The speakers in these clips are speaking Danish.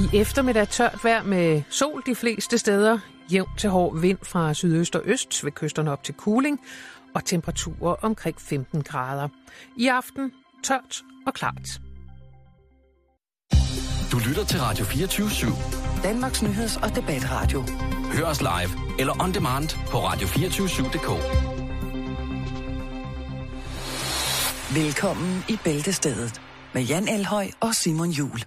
I eftermiddag tørt vejr med sol de fleste steder, jævnt til hård vind fra sydøst og øst ved kysterne op til Kuling, og temperaturer omkring 15 grader. I aften tørt og klart. Du lytter til Radio 24 /7. Danmarks nyheds- og debatradio. Hør os live eller on demand på radio247.dk. Velkommen i Bæltestedet med Jan Elhøj og Simon Jul.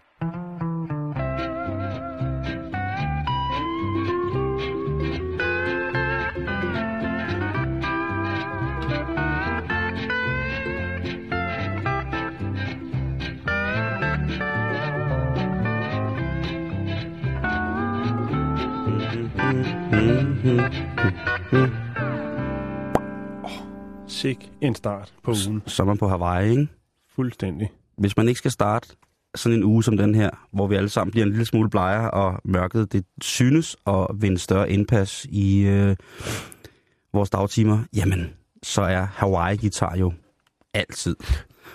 Sik en start på ugen. Sommer på Hawaii, ikke? Fuldstændig. Hvis man ikke skal starte sådan en uge som den her, hvor vi alle sammen bliver en lille smule blegere, og mørket det synes at vinde større indpas i øh, vores dagtimer, jamen, så er Hawaii-gitar jo altid.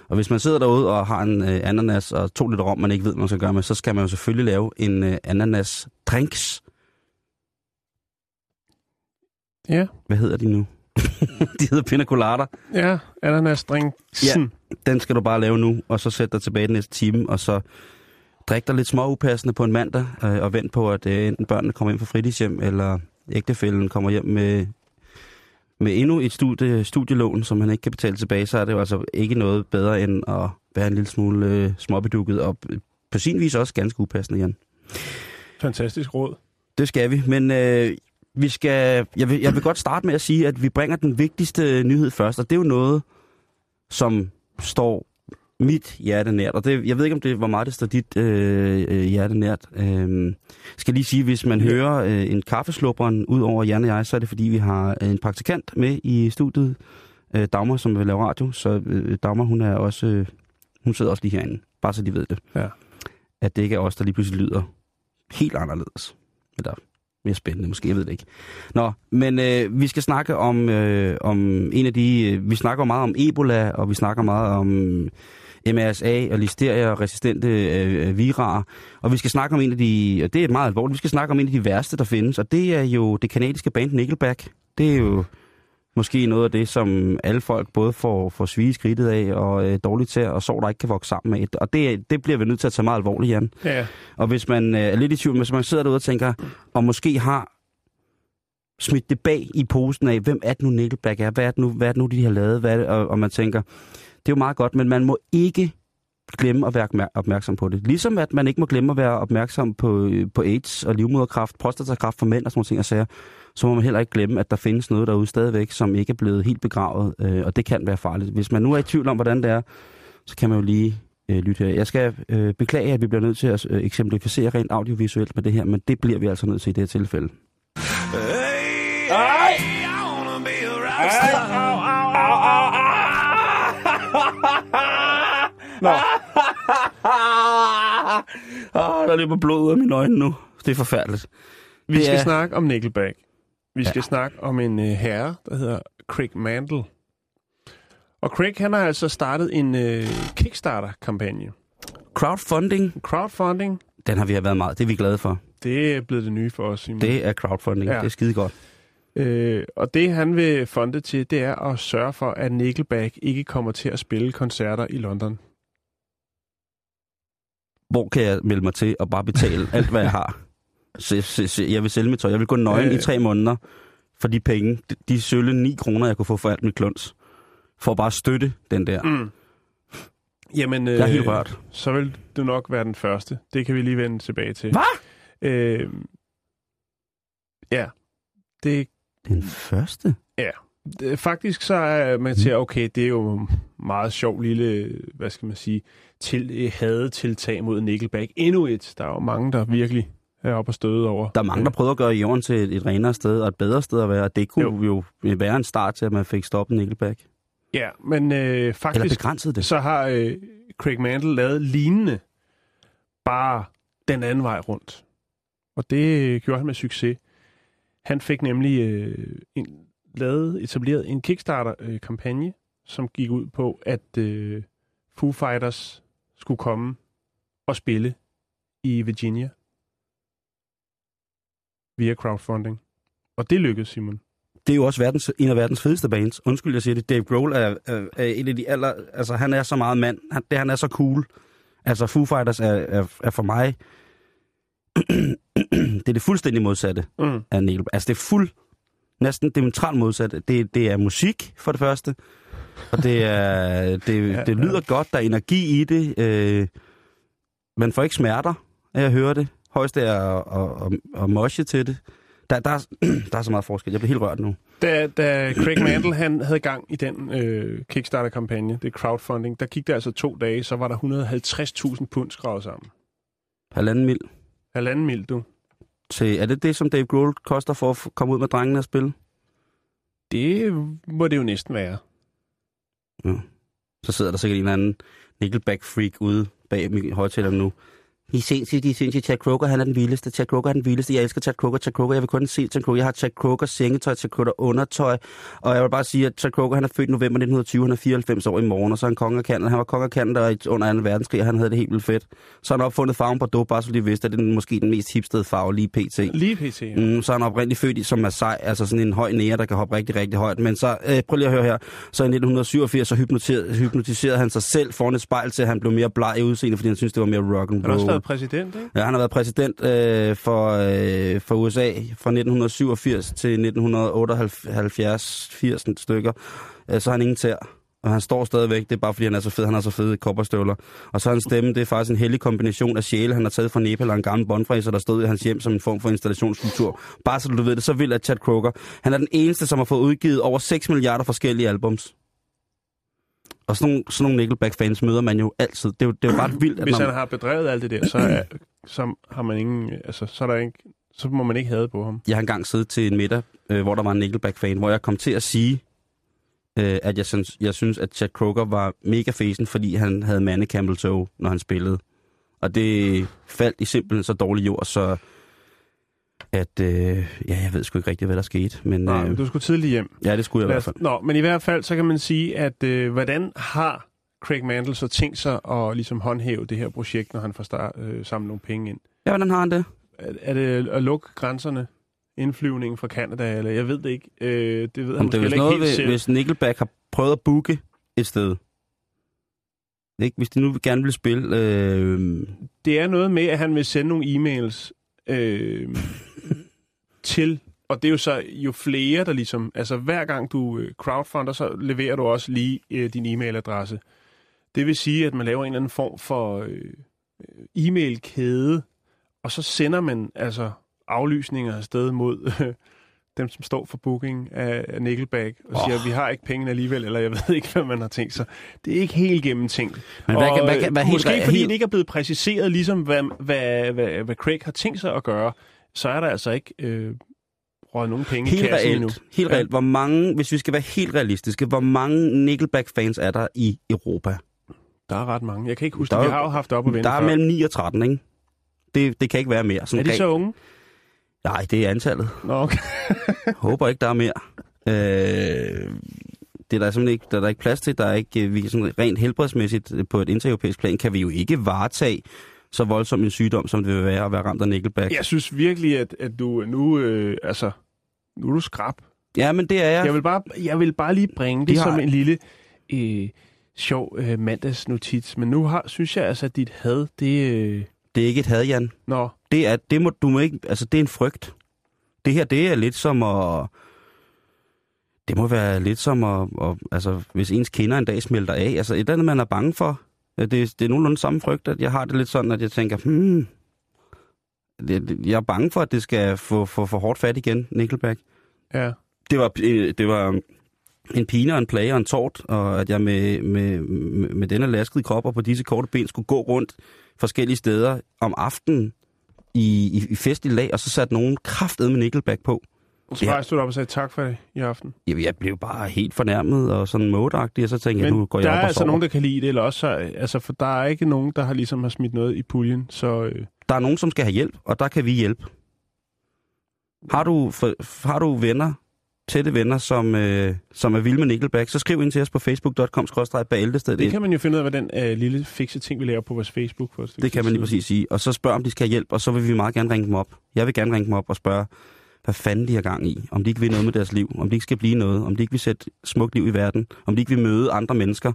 Og hvis man sidder derude og har en øh, ananas og to liter rom, man ikke ved, man skal gøre med, så skal man jo selvfølgelig lave en øh, ananas drinks. Ja, Hvad hedder de nu? de hedder pina colada. ja, ananas drinksen. Den skal du bare lave nu, og så sætte dig tilbage den næste time, og så drik dig lidt småupassende på en mandag, øh, og vent på, at øh, enten børnene kommer hjem fra fritidshjem, eller ægtefælden kommer hjem med, med endnu et studie, studielån, som han ikke kan betale tilbage, så er det jo altså ikke noget bedre end at være en lille smule øh, småbedukket, og på sin vis også ganske upassende, Jan. Fantastisk råd. Det skal vi, men øh, vi skal, jeg, vil, jeg vil godt starte med at sige, at vi bringer den vigtigste nyhed først, og det er jo noget, som står mit hjerte nært. Og det, jeg ved ikke, om det hvor meget det står dit øh, øh, hjerte nært. Øh, skal lige sige, hvis man hører øh, en kaffeslubberen ud over Jan og jeg, så er det fordi, vi har øh, en praktikant med i studiet, øh, Dagmar, som vil lave radio. Så øh, Dagmar, hun er også, øh, hun sidder også lige herinde, bare så de ved det. Ja. At det ikke er os, der lige pludselig lyder helt anderledes. Eller mere spændende, måske, jeg ved det ikke. Nå, men øh, vi skal snakke om, øh, om en af de... Øh, vi snakker meget om Ebola, og vi snakker meget om MRSA og listeria og resistente øh, virarer. Og vi skal snakke om en af de... Og det er meget alvorligt. Vi skal snakke om en af de værste, der findes, og det er jo det kanadiske band Nickelback. Det er jo måske noget af det, som alle folk både får, får svige skridtet af og øh, dårligt til, og sår, der ikke kan vokse sammen med. Og det, det bliver vi nødt til at tage meget alvorligt, Jan. Ja, Og hvis man øh, er lidt i tvivl, hvis man sidder derude og tænker, og måske har smidt det bag i posen af, hvem er det nu Nickelback er, hvad er det nu, hvad er det nu de har lavet, hvad er det, og, og man tænker, det er jo meget godt, men man må ikke glemme at være opmær- opmærksom på det. Ligesom at man ikke må glemme at være opmærksom på, øh, på AIDS og livmoderkræft, prostatakræft for mænd og sådan nogle ting at sige, så må man heller ikke glemme, at der findes noget derude stadigvæk, som ikke er blevet helt begravet, øh, og det kan være farligt. Hvis man nu er i tvivl om, hvordan det er, så kan man jo lige øh, lytte her. Jeg skal øh, beklage, at vi bliver nødt til at øh, eksemplificere rent audiovisuelt med det her, men det bliver vi altså nødt til i det her tilfælde. Nå. oh, der løber blod ud af mine øjne nu. Det er forfærdeligt. vi Det skal er- snakke om Nickelback. Vi skal snakke om en uh, herre, der hedder Craig Mantle. Og Craig, han har altså startet en uh, Kickstarter-kampagne. Crowdfunding, Crowdfunding, den har vi været meget. Det er vi glade for. det er blevet det nye for os. Simon. Det er crowdfunding. Ja. Ja. Det er skide godt. Øh, og det, han vil fonde til, det er at sørge for, at Nickelback ikke kommer til at spille koncerter i London. Hvor kan jeg melde mig til og bare betale alt, hvad jeg har? Jeg vil sælge mit tøj. Jeg vil gå nøgen Øh. i tre måneder for de penge. De, de sølle 9 kroner, jeg kunne få for alt mit kluns. For at bare støtte den der. Mm. Jamen, øh, Jeg er helt rørt. så vil du nok være den første. Det kan vi lige vende tilbage til. Hvad? Øh, ja, det Den første? Det- Faktisk så er man til, okay, det er jo meget sjov lille, hvad skal man sige, til, hadetiltag mod Nickelback. Endnu et. Der er jo mange, der virkelig er oppe og støde over. Der er mange, der prøver at gøre jorden til et, et renere sted og et bedre sted at være. og Det kunne Jo. jo, være en start til, at man fik stoppet Nickelback. Ja, men øh, faktisk det. så har øh, Craig Mantle lavet lignende, bare den anden vej rundt. Og det øh, gjorde han med succes. Han fik nemlig øh, en, lavet, etableret en Kickstarter-kampagne, som gik ud på, at øh, Foo Fighters skulle komme og spille i Virginia via crowdfunding. Og det lykkedes, Simon. Det er jo også verdens, en af verdens fedeste bands. Undskyld, jeg siger det. Dave Grohl er, er, er en af de aller... Altså, han er så meget mand. Han, det, han er så cool. Altså, Foo Fighters er, er, er for mig... det er det fuldstændig modsatte Mm. af Neil. Altså, det er fuld... Næsten diametralt modsatte. Det, det er musik, for det første. Og det er... Det, Ja, det lyder godt. Der er energi i det. Øh, man får ikke smerter af at høre det. Højst er at, at, at, at moshe til det. Der, der, er, der er så meget forskel. Jeg bliver helt rørt nu. Da, da Craig Mantle han havde gang i den øh, Kickstarter-kampagne, det crowdfunding, der gik det altså to dage, så var der 150.000 pund skrevet sammen. Halvanden mil. Halvanden mil, du. til... Er det det, som Dave Grohl koster for at komme ud med drengene og spille? Det må det jo næsten være. Så sidder der sikkert en eller anden Nickelback-freak ude bag min højtaler nu. Er sindssygt, de er sindssygt. Chad Kroger, han er den vildeste. Chad Kroger er den vildeste. Jeg elsker Chad Kroger. Chad Kroger, jeg vil kun se Chad Kroger. Jeg har Chad Kroger sengetøj, Chad Kroger undertøj. Og jeg vil bare sige, at Chad Kroger, han er født i november 1920. Han er 94 år i morgen, og så er han konge af Canada. Han var konge af Canada i- under 2. verdenskrig, og han havde det helt vildt fedt. Så har han opfundet farven Bordeaux, bare så de vidste, at det er den, måske den mest hipstede farve lige pt. Lige pt. Ja. Mm, så er han oprindeligt født i, som Masai, altså sådan en høj nære, der kan hoppe rigtig, rigtig højt. Men så, øh, prøv lige at høre her, så i 1987, så hypnotiserede, hypnotiserede han sig selv foran et spejl til, han blev mere bleg i udseende, fordi han syntes, det var mere rock and roll. Været præsident, ikke? Ja, han har været præsident øh, for, øh, for USA fra 1987 til 1978, 80 stykker. Øh, så har han ingen tær. Og han står stadigvæk, det er bare fordi, han er så fed, han har så fede kopperstøvler. Og så hans stemme, det er faktisk en hellig kombination af sjæle, han har taget fra Nepal og en gammel båndfræser, der stod i hans hjem som en form for installationskultur. Bare så du ved det, så vil at Chad Kroger. Han er den eneste, som har fået udgivet over 6 milliarder forskellige albums. Og sådan nogle, sådan nogle Nickelback-fans møder man jo altid. Det er jo, det er jo ret vildt, at Hvis når, han har bedrevet alt det der, så, er, så har man ingen, altså, så, er der ikke, så må man ikke have på ham. Jeg har engang siddet til en middag, øh, hvor der var en Nickelback-fan, hvor jeg kom til at sige, øh, at jeg synes, jeg synes, at Chad Kroger var mega fesen, fordi han havde mande camel toe, når han spillede. Og det faldt i simpelthen så dårlig jord, så at, øh, ja, jeg ved sgu ikke rigtig, hvad der skete. Men Nej, øh, du skulle tidligt hjem. ja, det skulle jeg i hvert fald. nå, men i hvert fald, så kan man sige, at øh, hvordan har Craig Mantle så tænkt sig at ligesom håndhæve det her projekt, når han får start, øh, samlet nogle penge ind? Ja, hvordan har han det? Er, er det at lukke grænserne? Indflyvningen fra Canada, eller jeg ved det ikke. Øh, det ved han Om det er måske ikke noget, helt selv. hvis Nickelback har prøvet at booke et sted. Ikke? Hvis de nu gerne vil spille... Øh, Det er noget med, at han vil sende nogle e-mails øh, til, og det er jo så jo flere, der ligesom, altså hver gang du øh, crowdfunder, så leverer du også lige øh, din e-mailadresse. Det vil sige, at man laver en eller anden form for øh, øh, e-mailkæde, og så sender man altså aflysninger afsted mod øh, dem, som står for booking af, Nickelback, og oh. siger, vi har ikke pengene alligevel, eller jeg ved ikke, hvad man har tænkt sig. Det er ikke helt gennemtænkt. men hvad, kan, hvad, kan, hvad, øh, måske helt, fordi helt, det ikke er blevet præciseret, ligesom hvad, hvad, hvad, hvad Craig har tænkt sig at gøre, så er der altså ikke øh, røget nogen penge i Helt kassen endnu. reelt, helt Ja. reelt. Hvor mange, hvis vi skal være helt realistiske, hvor mange Nickelback-fans er der i Europa? Der er ret mange. Jeg kan ikke huske Der det. Vi har jo haft op og vende Der er før. mellem 9 og 13, ikke? Det, det kan ikke være mere. Sådan Er de så unge? Nej, det er antallet. Nå, okay. Håber ikke, der er mere. Øh, det er der simpelthen ikke, der er der ikke plads til. Der er ikke, øh, vi sådan rent helbredsmæssigt øh, på et intereuropæisk plan, kan vi jo ikke varetage så voldsom en sygdom, som det vil være at være ramt af Nickelback. Jeg synes virkelig, at, at du nu, øh, altså, nu er du skrab. Ja, men det er jeg. Jeg vil bare, jeg vil bare lige bringe det Vi har- som en lille øh, sjov øh, mandagsnotits. Men nu har, synes jeg altså, at dit had, det... Øh, Det er ikke et had, Jan. nå, Det er, det må, du må ikke, altså det er en frygt. Det her, det er lidt som at, det må være lidt som at, at altså hvis ens kinder en dag smelter af, altså et eller andet, man er bange for. Det, det er nogenlunde samme frygt, at jeg har det lidt sådan, at jeg tænker, hmm, jeg er bange for, at det skal få for, for hårdt fat igen, Nickelback. ja. Det var, øh, det var en pine og en plage og en tort, og at jeg med, med, med, med denne laskede krop og på disse korte ben skulle gå rundt forskellige steder om aftenen i, i, i festlig lag, og så satte nogen kraftet med Nickelback på. Så Ja. rejste du op og sagde tak for det i aften. Jeg, jeg blev bare helt fornærmet og sådan modagtig, og så tænkte jeg, Men nu går der jeg op er og altså sover. nogen, der kan lide det, eller også, så, altså, for der er ikke nogen, der har ligesom har smidt noget i puljen, så... Øh, Der er nogen, som skal have hjælp, og der kan vi hjælpe. Har du, for, har du venner, tætte venner, som, øh, som er vilde med Nickelback, så skriv ind til os på facebook.com bæltested. Det kan man jo finde ud af, hvad den øh, lille fikse ting, vi laver på vores Facebook. For det kan man lige præcis sige. Og så spørg, om de skal have hjælp, og så vil vi meget gerne ringe dem op. Jeg vil gerne ringe dem op og spørge, hvad fanden de har gang i. Om de ikke vil noget med deres liv. Om de ikke skal blive noget. Om de ikke vil sætte smukt liv i verden. Om de ikke vil møde andre mennesker.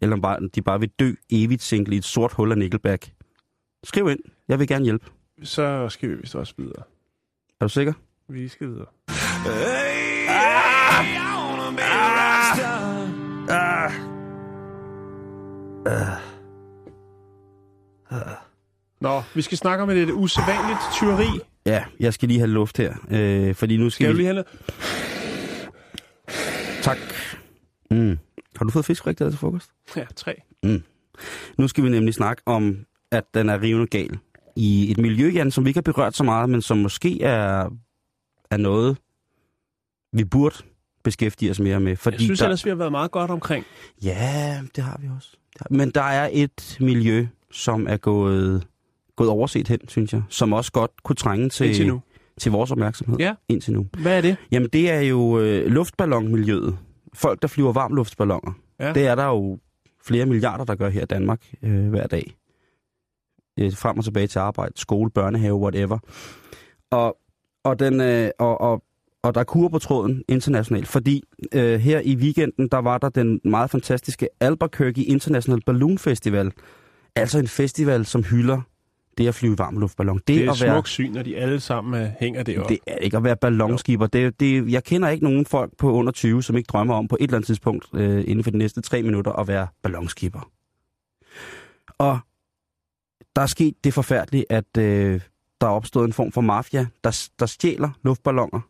Eller om bare, de bare vil dø evigt single i et sort hul af Nickelback. Skriv ind. Jeg vil gerne hjælpe. Så skal vi vist også videre. Er du sikker? Vi skal videre. Nå, vi skal snakke om et, et usædvanligt tyveri. Ja, jeg skal lige have luft her. Øh, fordi nu skal, Skal vi... lige have noget? Tak. Mm. Har du fået fiskfrik der til frokost? Ja, tre. Nu skal vi nemlig snakke om, at den er rivende gal. I et miljø, Jan, som vi ikke har berørt så meget, men som måske er, er noget, vi burde beskæftige os mere med. Fordi Jeg synes der... ellers, vi har været meget godt omkring. Ja, det har vi også. Men der er et miljø, som er gået, gået overset hen, synes jeg. Som også godt kunne trænge til, Indtil nu. til vores opmærksomhed. Ja. Indtil nu. Hvad er det? Jamen, det er jo øh, luftballonmiljøet. Folk, der flyver varmluftsballoner. Ja. Det er der jo flere milliarder, der gør her i Danmark øh, hver dag. Øh, frem og tilbage til arbejde, skole, børnehave, whatever. Og, og, den, øh, og, og, og der er kur på tråden internationalt, fordi øh, her i weekenden, der var der den meget fantastiske Albuquerque International Balloon Festival. Altså en festival, som hylder det at flyve i varmluftballon. Det er at et smukt syn, når de alle sammen øh, hænger deroppe. det er ikke at være ballonskipper. Det, det, jeg kender ikke nogen folk på under 20, som ikke drømmer om på et eller andet tidspunkt øh, inden for de næste tre minutter at være ballonskipper. Og der er sket det forfærdelige, at øh, der er opstået en form for mafia, der, der stjæler luftballoner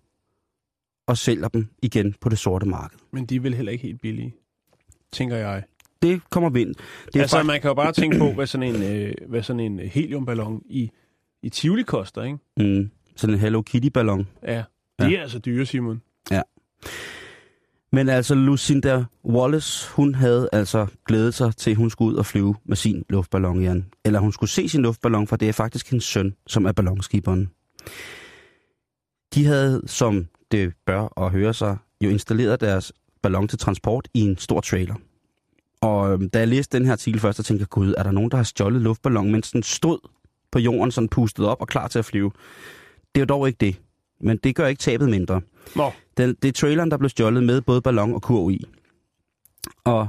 og sælger dem igen på det sorte marked. Men de er vel heller ikke helt billige, tænker jeg. Det kommer vind. Det er altså, faktisk, man kan jo bare tænke på, hvad sådan en, øh, hvad sådan en heliumballon i, i Tivoli koster, ikke? mm, sådan en Hello Kitty-ballon. Ja. De er altså dyre, Simon. Men altså Lucinda Wallace, hun havde altså glædet sig til, at hun skulle ud og flyve med sin luftballon, Jan. Eller hun skulle se sin luftballon, for det er faktisk hendes søn, som er ballonskiberen. De havde, som det bør og høre sig, jo installeret deres ballon til transport i en stor trailer. Og øhm, da jeg læste den her artikel først, så tænkte jeg, gud, er der nogen, der har stjålet luftballon, mens den stod på jorden, sådan pustet op og klar til at flyve? Det er jo dog ikke det. Men det gør ikke tabet mindre. Nå, Den, det er traileren, der blev stjålet med både ballon og kurv i. Og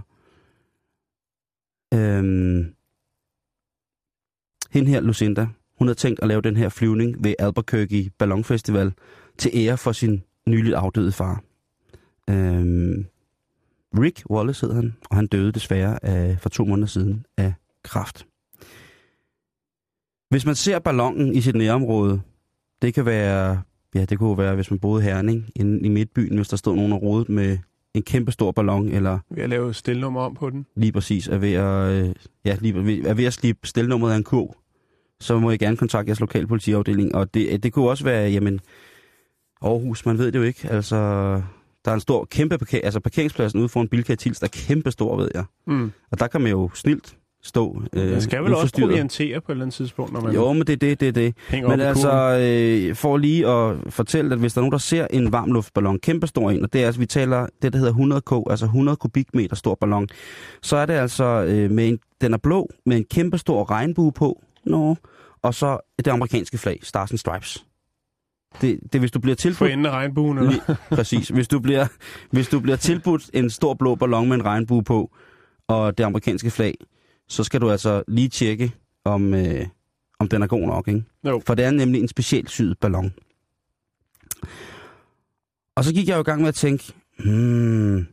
øhm, hende her, Lucinda, hun havde tænkt at lave den her flyvning ved Albuquerque Ballonfestival til ære for sin nyligt afdøde far. Øhm, Rick Wallace hed han, og han døde desværre af, for to måneder siden af kræft. Hvis man ser ballonen i sit nærområde, det kan være Ja, det kunne være, hvis man boede i Herning, inde i midtbyen, hvis der stod nogen og rodet med en kæmpe stor ballon, eller vi har lavet stilnummer om på den. lige præcis er ved at, øh, ja, lige, er ved at slippe stilnummeret af en kurv, så må I gerne kontakte jeres lokale politiafdeling. Og det, det kunne også være, jamen, Aarhus, man ved det jo ikke. Altså, der er en stor, kæmpe parker, altså parkeringspladsen ude foran Bilka Tils, der er kæmpe stor, ved jeg. Mm. Og der kan man jo snilt stå øh, Man skal vel også proviantere på et eller andet tidspunkt, når man Jo, men det er det, det er det. Men altså, øh, for lige at fortælle, at hvis der er nogen, der ser en varmluftballon, kæmpestor en, og det er altså, vi taler det, der hedder 100 k, altså 100 kubikmeter stor ballon, så er det altså, øh, med en, den er blå, med en kæmpestor regnbue på, no, og så det amerikanske flag, Stars and Stripes. Det, det hvis du bliver For tilbudt... enden af regnbuen, eller? Lige, præcis. Hvis du, bliver, hvis du bliver tilbudt en stor blå ballon med en regnbue på, og det amerikanske flag, så skal du altså lige tjekke, om, øh, om den er god nok, ikke? Jo. For det er nemlig en specielt syet ballon. Og så gik jeg jo i gang med at tænke, hmm,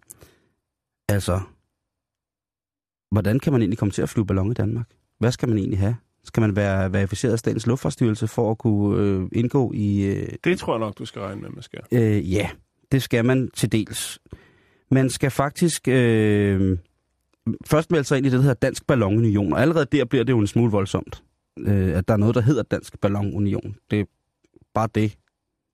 altså, hvordan kan man egentlig komme til at flyve ballon i Danmark? Hvad skal man egentlig have? Skal man være verificeret af Statens Luftfartsstyrelse for at kunne øh, indgå i... Øh, Det tror jeg nok, du skal regne med, man skal. øh, ja, det skal man til dels. Man skal faktisk øh, først melde sig ind i det, der hedder Dansk Ballonunion, og allerede der bliver det jo en smule voldsomt, øh, at der er noget, der hedder Dansk Ballonunion. Det er bare det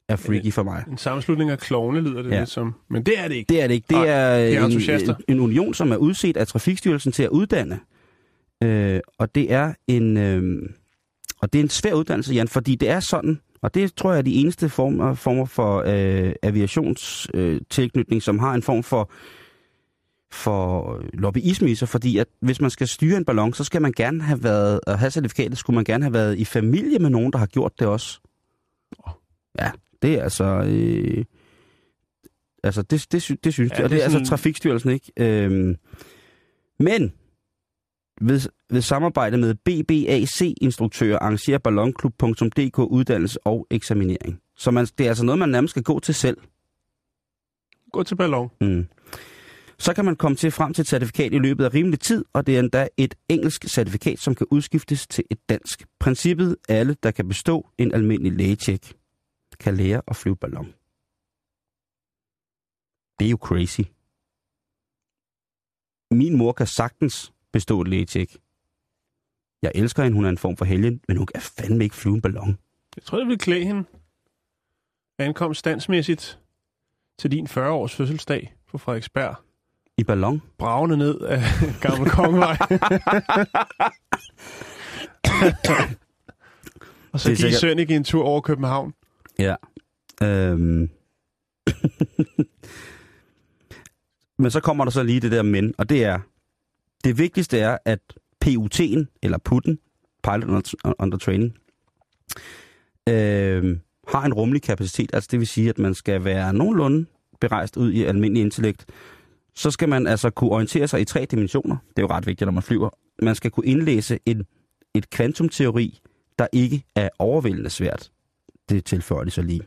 er freaky for mig. En sammenslutning af klovne lyder det Ja. lidt som. Men det er det ikke. Det er det ikke. Det Nej, er, det er en, en union, som er udset af Trafikstyrelsen til at uddanne. Øh, og det er en øh, og det er en svær uddannelse, Jan, fordi det er sådan Og det tror jeg er de eneste former, former for øh, aviationstilknytning, øh, som har en form for for lobbyisme i sig, fordi at hvis man skal styre en ballon, så skal man gerne have været, og have certifikatet, skulle man gerne have været i familie med nogen, der har gjort det også. Ja, det er altså... Øh, altså, det, det, det synes Ja, det, og det er altså sådan- Trafikstyrelsen, ikke? Øhm, men ved, ved samarbejde med BBAC-instruktører arrangerer ballonklub.dk uddannelse og eksaminering. Så man, det er altså noget, man nærmest skal gå til selv. Gå til ballon. Mm. Så kan man komme til frem til et certifikat i løbet af rimelig tid, og det er endda et engelsk certifikat, som kan udskiftes til et dansk. Princippet alle, der kan bestå en almindelig lægetjek, kan lære at flyve ballon. Det er jo crazy. Min mor kan sagtens bestå et lægetjek. Jeg elsker hende, hun er en form for helgen, men hun kan fandme ikke flyve en ballon. Jeg tror, det vil klæde hende. Ankom standsmæssigt til din 40-års fødselsdag på Frederiksberg. I ballon? Bravende ned af Gamle Kongevej. og så give sikkert- Sønneke en tur over København. Ja. Øhm. men så kommer der så lige det der men, og det er, det vigtigste er, at PUT'en, eller PUT'en, Pilot Under, under Training, øh, har en rummelig kapacitet. Altså det vil sige, at man skal være nogenlunde berejst ud i almindelig intellekt. Så skal man altså kunne orientere sig i tre dimensioner. Det er jo ret vigtigt, når man flyver. Man skal kunne indlæse en, et kvantumteori, der ikke er overvældende svært. Det tilføjer de så lige.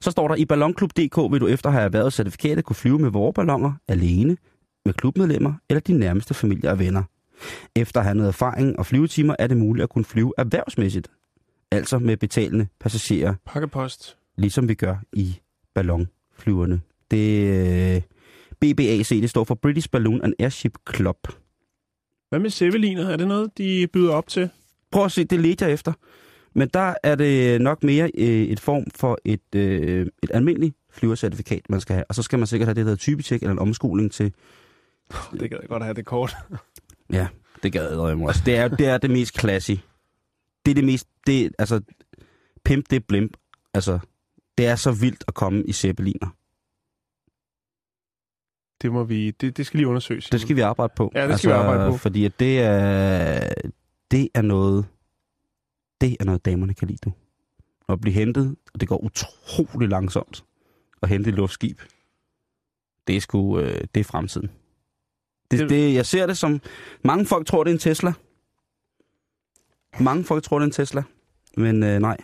Så står der, i ballonklub.dk vil du efter at have erhvervet certifikatet kunne flyve med vore balloner alene, med klubmedlemmer eller de nærmeste familier og venner. Efter at have noget erfaring og flyvetimer er det muligt at kunne flyve erhvervsmæssigt, altså med betalende passagerer, Pakkepost. ligesom vi gør i ballonflyverne. Det øh, BBAC, det står for British Balloon and Airship Club. Hvad med Zeppeliner? Er det noget, de byder op til? Prøv at se, det ledte jeg efter. Men der er det nok mere øh, et form for et, øh, et almindeligt flyvercertifikat, man skal have. Og så skal man sikkert have det, der hedder typetjek eller en omskoling til. Det gad jeg godt at have det kort. Ja, det gad jeg også. Det er, det er det mest classy. Det er det mest, det, altså, pimp det er blimp. Altså, det er så vildt at komme i zeppeliner. Det må vi, det, det skal lige undersøges. Det skal vi arbejde på. Ja, det skal vi arbejde på. Fordi at det er, det er noget, det er noget, damerne kan lide, du. At blive hentet, og det går utrolig langsomt at hente et luftskib. Det er sgu, øh, det er fremtiden. Det, Det- det, jeg ser det som, mange folk tror, det er en Tesla. Mange folk tror, det er en Tesla. Men øh, nej,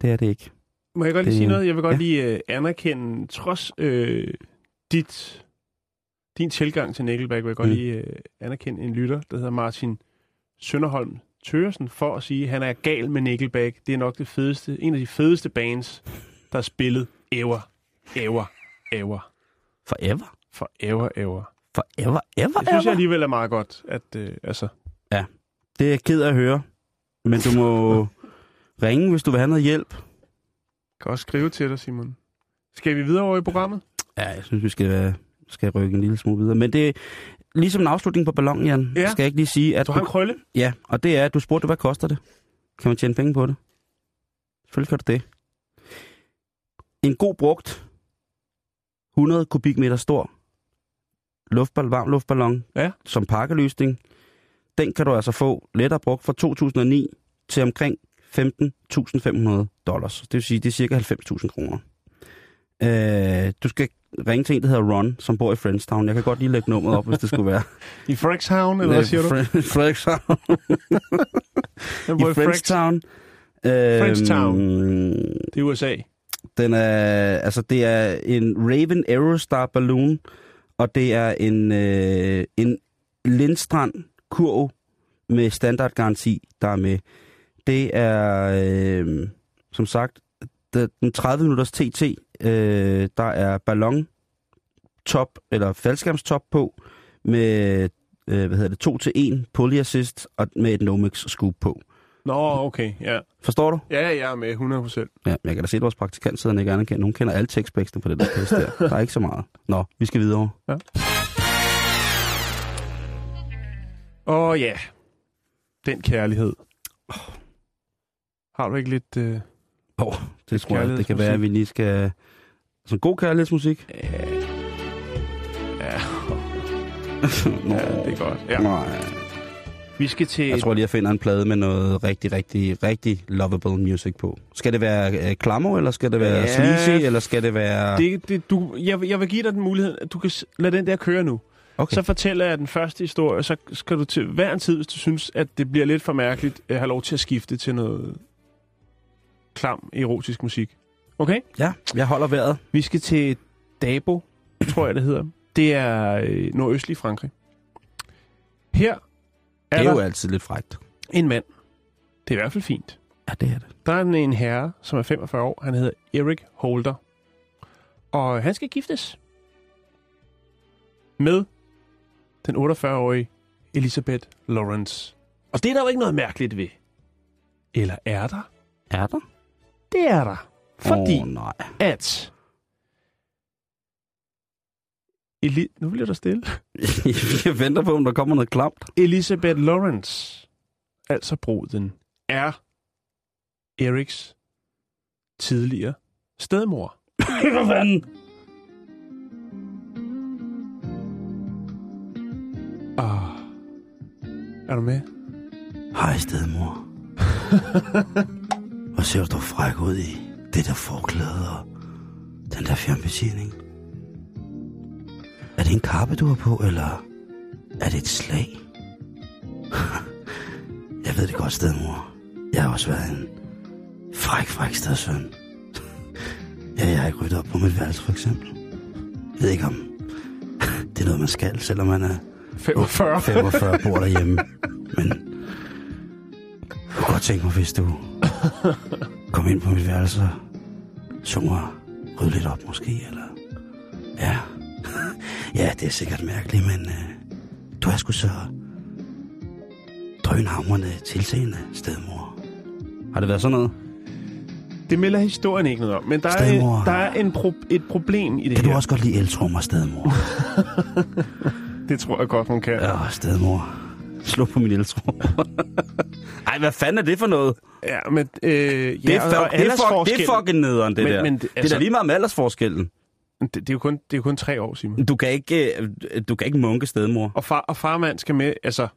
det er det ikke. Må jeg godt lige Det- sige noget? Jeg vil godt ja. lige uh, anerkende, trods øh, dit, din tilgang til Nickelback, vil jeg godt Mm. lige uh, anerkende en lytter, der hedder Martin Sønderholm Tøresen, for at sige, at han er gal med Nickelback. Det er nok det fedeste, en af de fedeste bands, der er spillet ever, ever, ever, Forever. forever, ever. Forever, ever, Det synes ever. jeg alligevel er meget godt, at øh, altså, Det er jeg ked af at høre. Men du må ringe, hvis du vil have noget hjælp. kan også skrive til dig, Simon. Skal vi videre over i programmet? Ja, jeg synes, vi skal, skal rykke en lille smule videre. Men det er ligesom en afslutning på ballonen, Jan. Ja. Skal jeg ikke lige sige, at Du har en krølle? Ja, og det er, at du spurgte, hvad koster det? Kan man tjene penge på det? Selvfølgelig kan du det. En god brugt 100 kubikmeter stor luftballon, varm luftballon Ja. som pakkeløsning, den kan du altså få lettere brugt fra 2009 til omkring 15.500 dollars. Det vil sige, det er cirka 90.000 kroner. Øh, du skal ringe til en, der hedder Ron, som bor i Friendstown. Jeg kan godt lige lægge nummeret op, hvis det skulle være. I Frexhavn, eller hvad siger du? Den I Frex. Frenchtown. Øhm. Det er USA. Den er, altså det er en Raven Aerostar Balloon, og det er en, øh, en Lindstrand kurv med standardgaranti, der er med. Det er, øh, som sagt, den 30 minutters TT, øh, der er ballon top, eller faldskærmstop på, med, øh, hvad hedder det, 2 til 1 pulley assist, og med et Nomex scoop på. Nå, okay, ja. Forstår du? Ja, jeg er med 100%. Ja, jeg kan da se, at vores praktikant sidder ikke anerkender. Hun kender alle tekstbækster på det der pisse der. Der er ikke så meget. Nå, vi skal videre. Åh ja, den kærlighed. Har du ikke lidt... Øh... Oh, det tror jeg, det kan være, at vi lige skal... Så god kærlighedsmusik. Ja. Ja, Nå, ja, det er godt. Ja. Nej. Vi skal til... Jeg tror lige, jeg finder en plade med noget rigtig, rigtig, rigtig lovable music på. Skal det være øh, klammer, eller skal det være Ja, sleazy, eller skal det være... det, det, du, jeg, jeg vil give dig den mulighed, at du kan lade den der køre nu. Okay. Så fortæller jeg den første historie, så skal du til hver en tid, hvis du synes, at det bliver lidt for mærkeligt, øh, have lov til at skifte til noget klam erotisk musik. Okay? Ja, jeg holder vejret. Vi skal til Dabo, tror jeg det hedder. Det er øh, nordøstlig Frankrig. Her er, Det er jo altid lidt frægt. en mand. Det er i hvert fald fint. Ja, det er det. Der er en, en herre, som er 45 år. Han hedder Eric Holder. Og han skal giftes med den 48-årige Elisabeth Lawrence. Og det er der jo ikke noget mærkeligt ved. Eller er der? Er der? Det er der. Fordi oh, nej. at... Eli- nu bliver der stille. jeg venter på, om der kommer noget klamt. Elisabeth Lawrence, altså bruden, er Eriks tidligere stedmor. Hvad fanden? Ah. Er du med? Hej, stedmor. Hvor ser du fræk ud i det der forklæde og den der fjernbetjening? Det en kappe, du har på, eller er det et slag? Jeg ved det godt, stedmor. Jeg har også været en fræk, fræk stedsøn. Ja, jeg har ikke ryddet op på mit værelse, for eksempel. Jeg ved ikke, om det er noget, man skal, selvom man er 45. 45 bor derhjemme. Men jeg kunne godt tænke mig, hvis du kom ind på mit værelse og sunger rydde lidt op måske, eller... Ja. Ja, det er sikkert mærkeligt, men øh, du er sgu så drønhamrende tilseende stedmor. Har det været sådan noget? Det melder historien ikke noget om, men der er, Stedmor. en, der er en pro- et problem i det Kan her. du også godt lide eltrummer, stedmor? Det tror jeg godt, hun kan. Ja, stedmor. Slå på min eltrummer. Ej, hvad fanden er det for noget? Ja, men... Øh, ja, Det er, fuck, det, er fuck, det er fucking nederen, det Men- der. men det, det- er altså- da lige meget med aldersforskellen. Det, det, er jo kun, det er jo kun tre år, Simon. Du kan ikke, øh, du kan ikke munke stedmor. Og, far, og farmand skal med... Altså,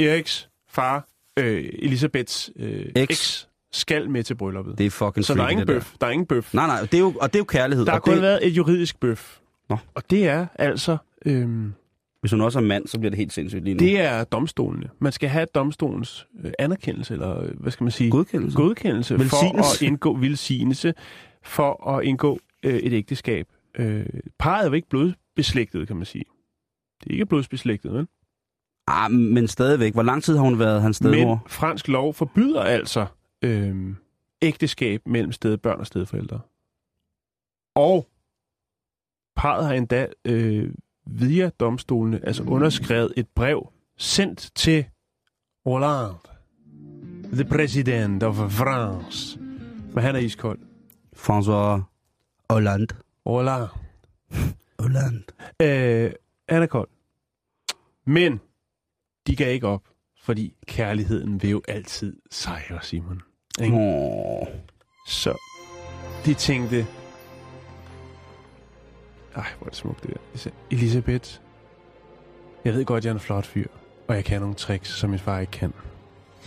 Eriks far, øh, Elisabeths øh, Eks. skal med til brylluppet. Det er fucking Så der er freaky, ingen bøf. Der er ingen bøf. Nej, nej, det er jo, og det er jo kærlighed. Der har kun det, været et juridisk bøf. Nå. Og det er altså... Øhm, Hvis hun også er mand, så bliver det helt sindssygt lige nu. det er domstolene. Man skal have domstolens øh, anerkendelse, eller øh, hvad skal man sige? godkendelse. godkendelse for Velsignelse. at indgå velsignelse for at indgå øh, et ægteskab. Øh, parret er jo ikke blodsbeslægtet, kan man sige. Det er ikke blodsbeslægtet, vel? Ah, men stadigvæk. Hvor lang tid har hun været hans stedmor? Men fransk lov forbyder altså øh, ægteskab mellem stedbørn og stedforældre. Og parret har endda øh, via domstolene altså underskrevet et brev sendt til Hollande, the president of France. Men han er iskold. François Hollande. Hollande. Hollande. Øh, han er kold. Men de gav ikke op, fordi kærligheden vil jo altid sejre, Simon. Ikke? Åh. Så de tænkte... Ej, hvor er det smukt det der. Elisabeth, jeg ved godt, jeg er en flot fyr, og jeg kan nogle tricks, som min far ikke kan.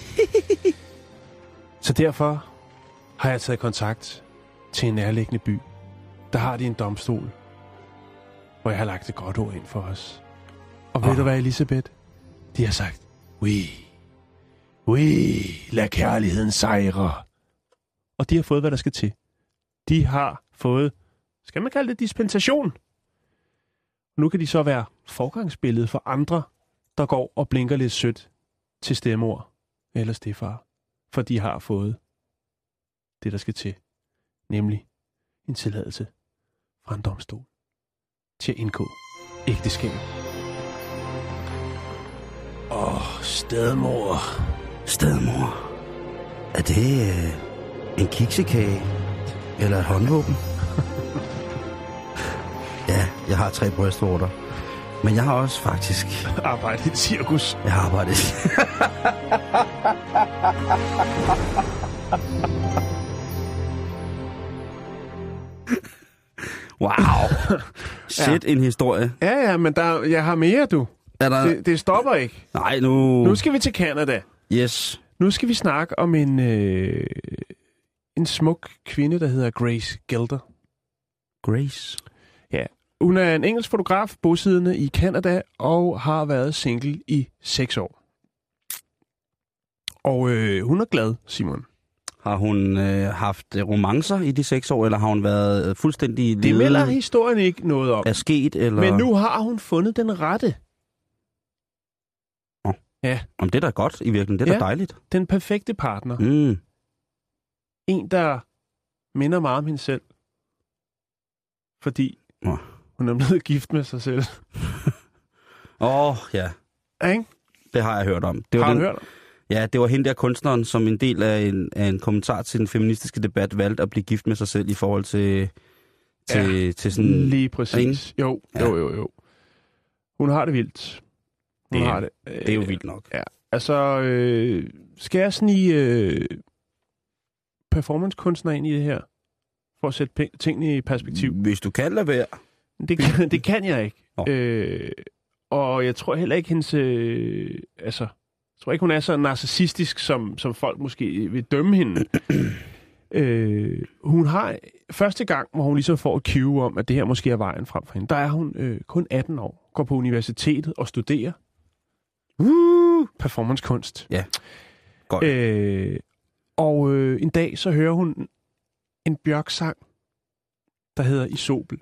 Så derfor har jeg taget kontakt til en nærliggende by. Der har de en domstol, hvor jeg har lagt et godt ord ind for os. Og ved Ah. du hvad, Elisabeth? De har sagt, oui, oui, lad kærligheden sejre. Og de har fået, hvad der skal til. De har fået, skal man kalde det dispensation? Nu kan de så være forgangsbillede for andre, der går og blinker lidt sødt til stemmor eller stefar. For de har fået det, der skal til. Nemlig en tilladelse fra en domstol til at indgå ægteskab. Åh, oh, stedmor. Stedmor. Er det øh, en kiksekage? Eller et håndvåben? ja, jeg har tre brystvorter. Men jeg har også faktisk... Arbejde i et cirkus. Jeg har arbejdet... Wow. Shit, ja. en historie. Ja, ja, men der, jeg har mere, du. Er der... Det, det stopper ikke. Nej, nu... Nu skal vi til Canada. Yes. Nu skal vi snakke om en, øh, en smuk kvinde, der hedder Grace Gelder. Grace. Hun er en engelsk fotograf, bosiddende i Canada, og har været single i seks år. Og øh, hun er glad, Simon. Har hun øh, haft romancer i de seks år, eller har hun været øh, fuldstændig Det melder historien ikke noget om. af sket, eller... Men nu har hun fundet den rette. Om det er da godt, i virkeligheden. Det er Ja. da dejligt. Den perfekte partner. Mm. En, der minder meget om hende selv. Fordi Nå. hun er blevet gift med sig selv. Åh, oh, ja. Ja, Ikke? Det har jeg hørt om. Det var Har du den, hørt om? Ja, det var hende der kunstneren, som en del af en, af en kommentar til den feministiske debat, valgte at blive gift med sig selv i forhold til, til, ja. til sådan... Lige præcis. Jo, Ja. jo, jo, jo. Hun har det vildt. Hun Det- har det. Det er jo vildt nok. Ja, altså, øh, skal jeg snige øh, performancekunstner ind i det her? For at sætte tingene i perspektiv. Hvis du kan lade være. Det, kan- det kan jeg ikke. Nå. Øh, og jeg tror heller ikke, hendes... Øh, altså, jeg tror ikke, hun er så narcissistisk, som, som folk måske vil dømme hende. øh, hun har første gang, hvor hun ligesom får et cue om, at det her måske er vejen frem for hende, der er hun øh, kun 18 år, går på universitetet og studerer uh, performancekunst. Godt. Øh, og øh, en dag så hører hun en Bjørk-sang, der hedder Isobel.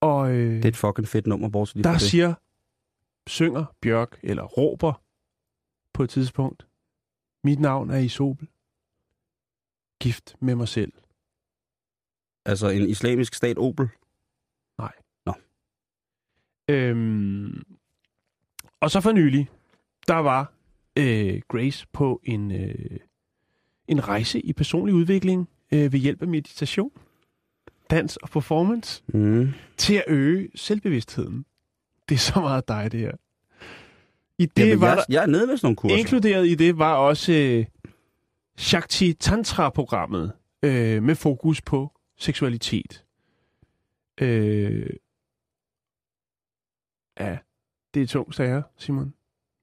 Og øh, Det er et fucking fedt nummer, bortset lige der siger, synger Bjørk, eller råber på et tidspunkt, mit navn er Isobel. Gift med mig selv. Altså en islamisk stat Opel. Øhm, og så for nylig, der var øh, Grace på en, øh, en rejse i personlig udvikling øh, ved hjælp af meditation, dans og performance Mm. til at øge selvbevidstheden. Det er så meget dig, det her. I det Jamen, var jeg, jeg er nede med sådan nogle kurser. inkluderet i det var også øh, Shakti Tantra-programmet øh, med fokus på seksualitet. Øh, ja, det er tungt sager, Simon.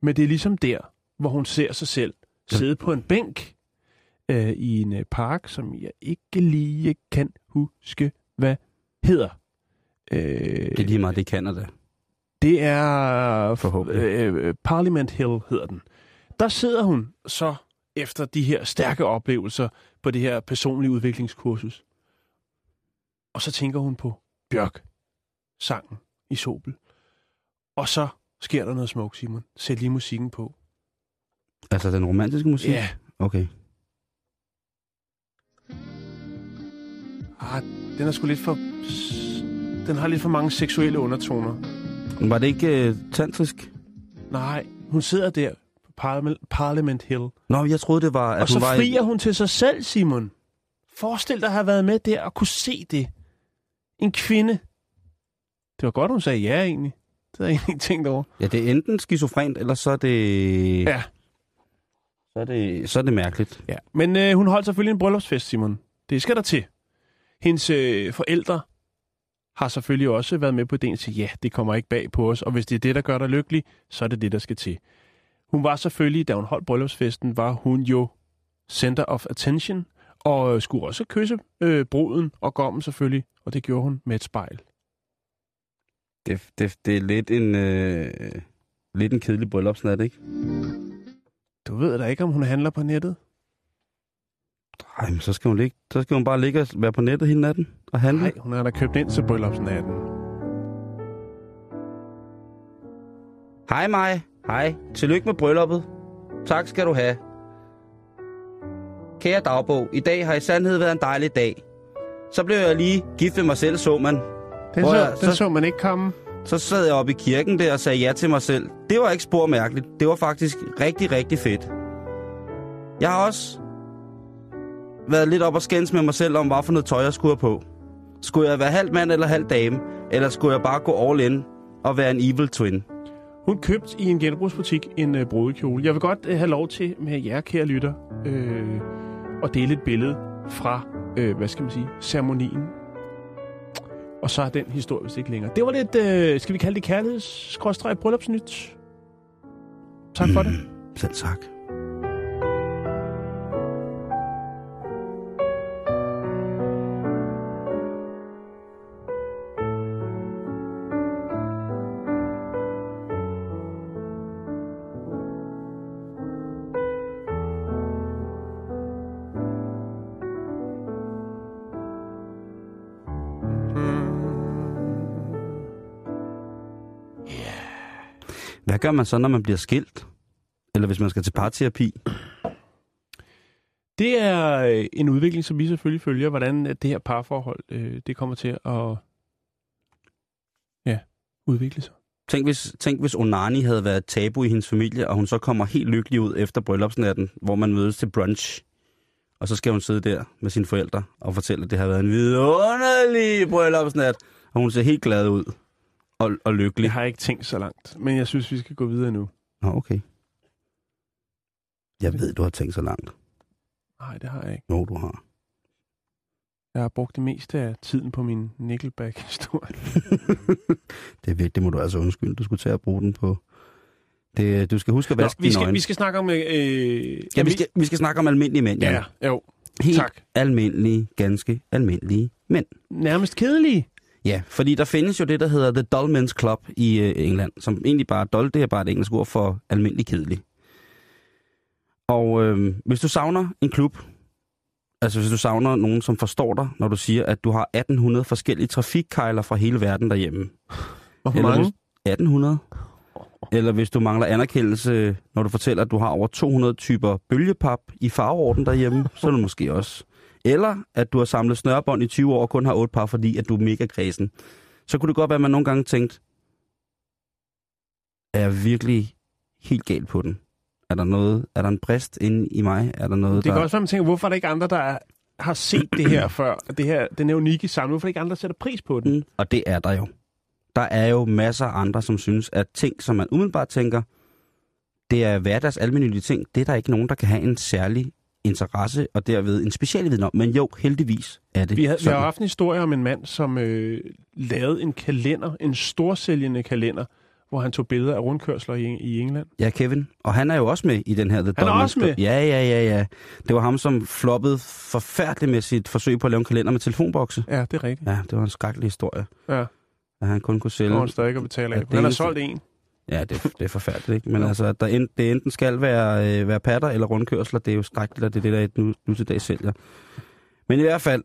Men det er ligesom der, hvor hun ser sig selv sidde på en bænk øh, i en øh, park, som jeg ikke lige kan huske, hvad hedder. Øh, Det er lige meget, det er Canada. Det er Forhåbentlig. øh, øh, Parliament Hill, hedder den. Der sidder hun så efter de her stærke oplevelser på det her personlige udviklingskursus. Og så tænker hun på Bjørk, sangen i Sobel. Og så sker der noget smukt, Simon. Sæt lige musikken på. Altså den romantiske musik? Ja. Okay. Ah, den er sgu lidt for... Den har lidt for mange seksuelle undertoner. Var det ikke uh, tantrisk? Nej, hun sidder der på Parliament, Hill. Nå, jeg troede, det var... At Og så hun var frier hun til sig selv, Simon. Forestil dig at have været med der og kunne se det. En kvinde. Det var godt, hun sagde ja, egentlig. Det havde jeg egentlig ikke tænkt over. Ja, det er enten skizofrent, eller så er det... Ja. Så er det, så er det mærkeligt. ja. Men øh, hun holdt selvfølgelig en bryllupsfest, Simon. Det skal der til. Hendes øh, forældre har selvfølgelig også været med på ideen til, ja, det kommer ikke bag på os, og hvis det er det, der gør dig lykkelig, så er det det, der skal til. Hun var selvfølgelig, da hun holdt bryllupsfesten, var hun jo center of attention, og øh, skulle også kysse øh, bruden og gommen selvfølgelig, og det gjorde hun med et spejl. Det, det, det er lidt en, øh, lidt en kedelig bryllupsnat, ikke? Du ved da ikke, om hun handler på nettet? Ej, men så skal hun, ligge, så skal hun bare ligge og være på nettet hele natten og handle. Nej, hun har da købt ind til bryllupsnatten. Hej mig. Hej. Tillykke med brylluppet. Tak skal du have. Kære dagbog, i dag har i sandhed været en dejlig dag. Så blev jeg lige gift med mig selv, så man. Den, Prøv så, at- den så- så man ikke komme. Så sad jeg oppe i kirken der og sagde ja til mig selv. Det var ikke spor mærkeligt. Det var faktisk rigtig, rigtig fedt. Jeg har også været lidt op og skændes med mig selv om, hvad for noget tøj jeg skulle have på. Skulle jeg være halv mand eller halv dame? Eller skulle jeg bare gå all in og være en evil twin? Hun købte i en genbrugsbutik en øh, brudekjole. Jeg vil godt øh, have lov til med jer, kære lytter, øh, og dele et billede fra, øh, hvad skal man sige, ceremonien. Og så er den historie vist ikke længere. Det var lidt, øh, skal vi kalde det kærligheds bryllupsnyt. Tak for det. Selv tak. Gør man så, når man bliver skilt? Eller hvis man skal til parterapi? Det er øh, en udvikling, som vi selvfølgelig følger, hvordan at det her parforhold øh, det kommer til at ja, udvikle sig. Tænk hvis, tænk hvis Onani havde været tabu i hendes familie, og hun så kommer helt lykkelig ud efter bryllupsnatten, hvor man mødes til brunch. Og så skal hun sidde der med sine forældre og fortælle, at det har været en vidunderlig bryllupsnat. Og hun ser helt glad ud og, og lykkelig. Jeg har ikke tænkt så langt, men jeg synes, vi skal gå videre nu. Nå, okay. Jeg ved, du har tænkt så langt. Nej, det har jeg ikke. Jo, du har. Jeg har brugt det meste af tiden på min Nickelback-historie. det, er vigtigt, det må du altså undskylde. Du skulle tage at bruge den på... Det, du skal huske at Nå, vaske vi, dine skal, øjne. vi skal snakke om... Øh, Ja, vi skal, vi skal snakke om almindelige mænd, Jan. Ja, jo. Helt tak. almindelige, ganske almindelige mænd. Nærmest kedelige. Ja, fordi der findes jo det, der hedder The Dull Men's Club i øh, England, som egentlig bare dull, det er bare et engelsk ord for almindelig kedelig. Og øh, hvis du savner en klub, altså hvis du savner nogen, som forstår dig, når du siger, at du har 1800 forskellige trafikkejler fra hele verden derhjemme. Hvor Eller mange? Hvis, 1800. Eller hvis du mangler anerkendelse, når du fortæller, at du har over 200 typer bølgepap i farveorden derhjemme, så er det måske også. Eller at du har samlet snørbånd i 20 år og kun har otte par, fordi at du er mega kredsen. Så kunne det godt være, at man nogle gange tænkte, er jeg virkelig helt galt på den? Er der noget, er der en brist inde i mig? Er der noget, Det kan der... også være, man tænker, hvorfor er der ikke andre, der er, har set det her før? Det her, den her unikke samling. Hvorfor er der ikke andre, der sætter pris på den? Mm, og det er der jo. Der er jo masser af andre, som synes, at ting, som man umiddelbart tænker, det er hverdags almindelige ting, det er der ikke nogen, der kan have en særlig interesse og derved en specialviden om. Men jo, heldigvis er det Vi har, vi sådan. har haft en historie om en mand, som øh, lavede en kalender, en storsælgende kalender, hvor han tog billeder af rundkørsler i, i England. Ja, Kevin. Og han er jo også med i den her The Han er også med? Ja, ja, ja, ja. Det var ham, som floppede forfærdeligt med sit forsøg på at lave en kalender med telefonbokse. Ja, det er rigtigt. Ja, det var en skrækkelig historie. Ja, At han kun kunne sælge... var han stadig ikke at betale af. Han har solgt en. Ja, det, det er forfærdeligt, ikke? Men altså, der en, det enten skal være, øh, være patter eller rundkørsler, det er jo skrækkeligt, at det er det, der nu, nu til dag sælger. Men i hvert fald,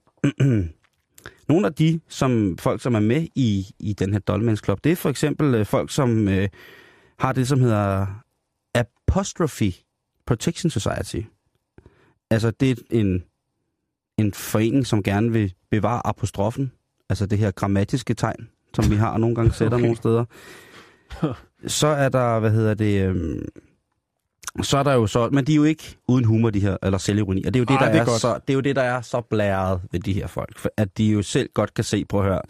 nogle af de som folk, som er med i, i den her Dolmens Club, det er for eksempel øh, folk, som øh, har det, som hedder Apostrophe Protection Society. Altså, det er en, en forening, som gerne vil bevare apostrofen, altså det her grammatiske tegn, som vi har nogle gange sætter okay. nogle steder. Så er der, hvad hedder det, øhm, så er der jo så, men de er jo ikke uden humor, de her, eller selvironi, og det er jo det, Ej, der det er er, godt. så, det er jo det, der er så blæret ved de her folk, for at de jo selv godt kan se, prøv at høre,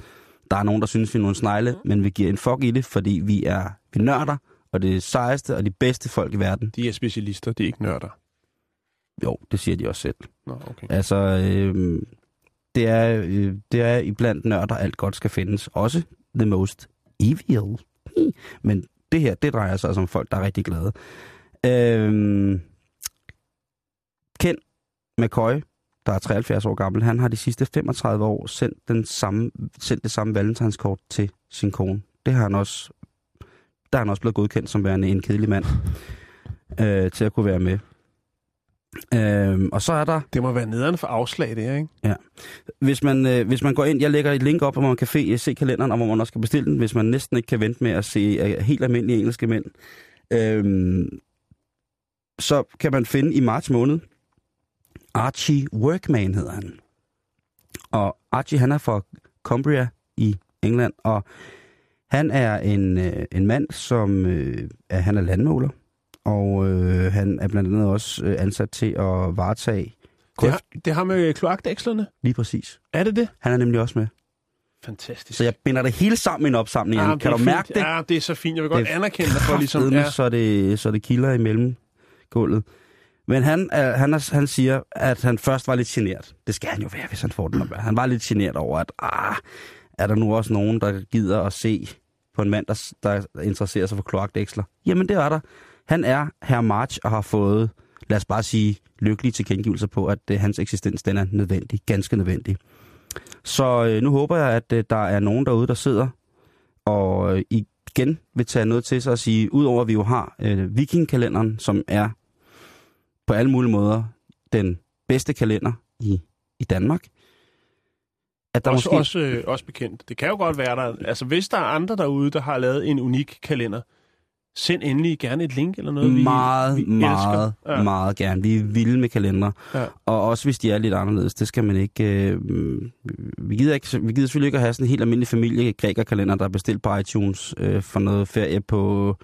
der er nogen, der synes, vi er nogle snegle, men vi giver en fuck i det, fordi vi er, vi nørder, og det er sejeste og de bedste folk i verden. De er specialister, de er ikke nørder. Jo, det siger de også selv. Nå, okay. Altså, øh, det, er, øh, det er iblandt nørder, alt godt skal findes. Også the most evil. Men det her, det drejer sig altså om folk, der er rigtig glade. Øhm, Ken McCoy, der er 73 år gammel, han har de sidste 35 år sendt, den samme, sendt det samme valentinskort til sin kone. Det har han også, der er han også blevet godkendt som værende en kedelig mand øh, til at kunne være med. Øh, og så er der Det må være nederen for afslag, det her, ikke? hvis man, øh, hvis man går ind, jeg lægger et link op, hvor man kan fe, se kalenderen, og hvor man også kan bestille den, hvis man næsten ikke kan vente med at se øh, helt almindelige engelske mænd. Øhm, så kan man finde i marts måned, Archie Workman hedder han. Og Archie, han er fra Cumbria i England, og han er en, øh, en mand, som øh, er, han er landmåler, og øh, han er blandt andet også øh, ansat til at varetage Det har, det har med kloakdækslerne. lige præcis. Er det det? Han er nemlig også med. Fantastisk. Så jeg binder det hele sammen i en opsamling. Ja, det kan du mærke fint. det? Ja, det er så fint. Jeg vil godt er anerkende dig for ligesom... Ja. så, det, så det kilder imellem gulvet. Men han, er, han, er, han siger, at han først var lidt genert. Det skal han jo være, hvis han får den op. Han var lidt genert over, at ah, er der nu også nogen, der gider at se på en mand, der, der interesserer sig for kloakdæksler? Jamen, det er der. Han er herr March og har fået, lad os bare sige, lykkelige tilkendegivelser på, at uh, hans eksistens den er nødvendig, ganske nødvendig. Så uh, nu håber jeg, at uh, der er nogen derude, der sidder og uh, igen vil tage noget til sig og sige, udover at vi jo har uh, vikingkalenderen, som er på alle mulige måder den bedste kalender i, i Danmark, at der også, måske... Også, øh, også bekendt. Det kan jo godt være der. Altså, hvis der er andre derude, der har lavet en unik kalender, send endelig gerne et link eller noget. Meget, vi, vi meget, ja. meget gerne. Vi er vilde med kalendere. Ja. Og også hvis de er lidt anderledes, det skal man ikke... Øh, vi, gider ikke vi gider selvfølgelig ikke at have sådan en helt almindelig familie kalender der er bestilt på iTunes øh, for noget ferie på,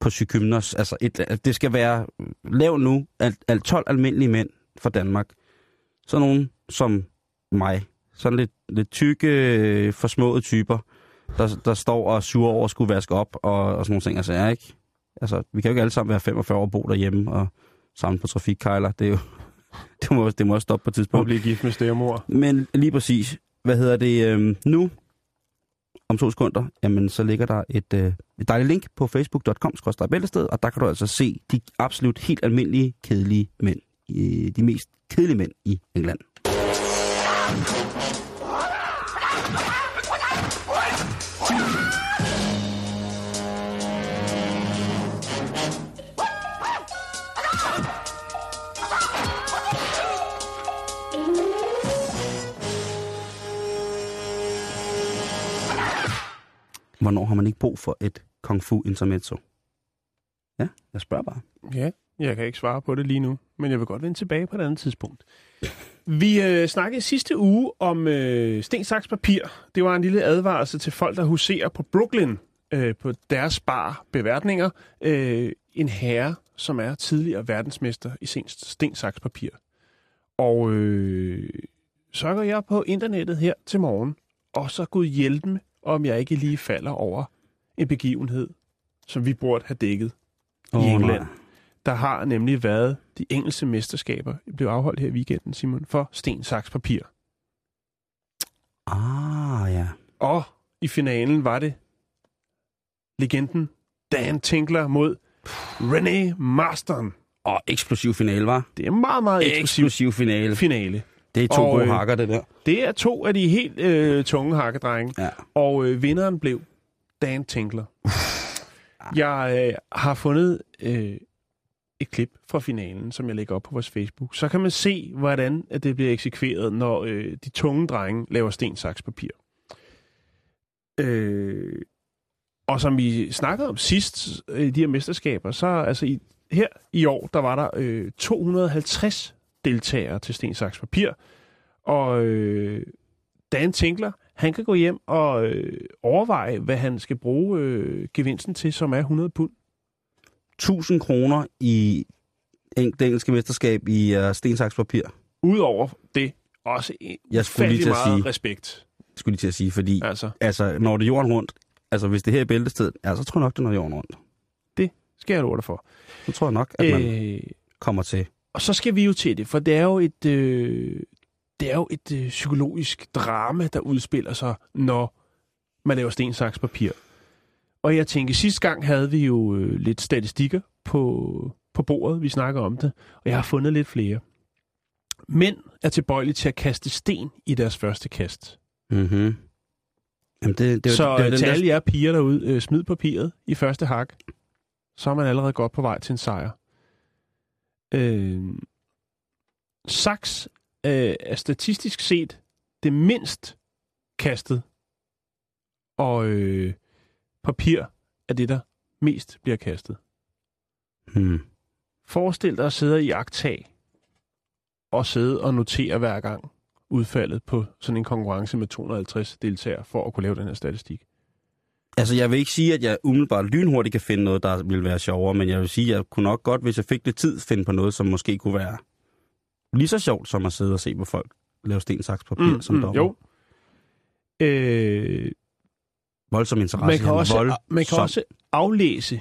på Sykymnos. Altså, et, det skal være... Lav nu alt, alt 12 almindelige mænd fra Danmark. Så nogen som mig. Sådan lidt, lidt tykke, forsmåede typer der, der står og sur over at skulle vaske op og, og sådan nogle ting. Altså, jeg ikke, altså, vi kan jo ikke alle sammen være 45 år og bo derhjemme og samle på trafikkejler. Det er jo, det må, det må også stoppe på et tidspunkt. Og blive gift med stærmor. Men lige præcis, hvad hedder det, øhm, nu, om to sekunder, jamen så ligger der et, øh, et dejligt link på facebook.com bæltested, og der kan du altså se de absolut helt almindelige, kedelige mænd, de mest kedelige mænd i England. Hvornår har man ikke brug for et kung fu intermezzo? Ja, jeg spørger bare. Ja, jeg kan ikke svare på det lige nu, men jeg vil godt vende tilbage på et andet tidspunkt. Vi øh, snakkede sidste uge om øh, sten, saks, papir. Det var en lille advarsel til folk, der huserer på Brooklyn øh, på deres bar beværtninger. Øh, en herre, som er tidligere verdensmester i sten, saks, papir. Og øh, så går jeg på internettet her til morgen, og så Gud hjælpe mig, om jeg ikke lige falder over en begivenhed, som vi burde have dækket oh, i England. Nej. Der har nemlig været de engelske mesterskaber, blev afholdt her i weekenden, Simon, for sten, saks, papir. Ah, ja. Og i finalen var det legenden Dan Tinkler mod René Marston. Og eksplosiv finale, var. Det er meget, meget eksplosiv, eksplosiv finale. finale. Det er to og, gode øh, hakker, det der. Det er to af de helt øh, tunge hakkedrenge. Ja. Og øh, vinderen blev Dan Tinkler. jeg øh, har fundet øh, et klip fra finalen, som jeg lægger op på vores Facebook. Så kan man se, hvordan at det bliver eksekveret, når øh, de tunge drenge laver sten, saks, papir. Øh, og som vi snakkede om sidst øh, i øh, de her mesterskaber, så altså i, her i år, der var der øh, 250 deltagere til sten, saks, papir. Og øh, Dan Tinkler, han kan gå hjem og øh, overveje, hvad han skal bruge øh, gevinsten til, som er 100 pund. 1000 kroner i det engelske mesterskab i uh, sten, saks, papir. Udover det, også jeg skulle lige til meget at sige, respekt. Skulle lige til at sige, fordi altså. altså, når det er jorden rundt, altså hvis det her er bæltestedet, ja, så tror jeg nok, det er jorden rundt. Det skal jeg love dig for. Så tror jeg nok, at man øh, kommer til. Og så skal vi jo til det, for det er jo et, øh, det er jo et øh, psykologisk drama, der udspiller sig, når man laver sten, saks, papir. Og jeg tænker, sidste gang havde vi jo øh, lidt statistikker på, på bordet, vi snakker om det, og jeg har fundet lidt flere. Mænd er tilbøjelige til at kaste sten i deres første kast. Mm-hmm. Jamen det, det, så det, det, det, til alle jer piger derude, øh, smid papiret i første hak, så er man allerede godt på vej til en sejr. Øh, saks øh, er statistisk set det mindst kastet, og øh, papir er det, der mest bliver kastet. Hmm. Forestil dig at sidde i agtag og sidde og notere hver gang udfaldet på sådan en konkurrence med 250 deltagere for at kunne lave den her statistik. Altså, jeg vil ikke sige, at jeg umiddelbart lynhurtigt kan finde noget, der vil være sjovere, men jeg vil sige, at jeg kunne nok godt, hvis jeg fik lidt tid, finde på noget, som måske kunne være lige så sjovt, som at sidde og se på folk lave sten, saks, papir mm, som mm, dommer. Jo. Øh, Voldsom interesse. Man kan, også, man kan også aflæse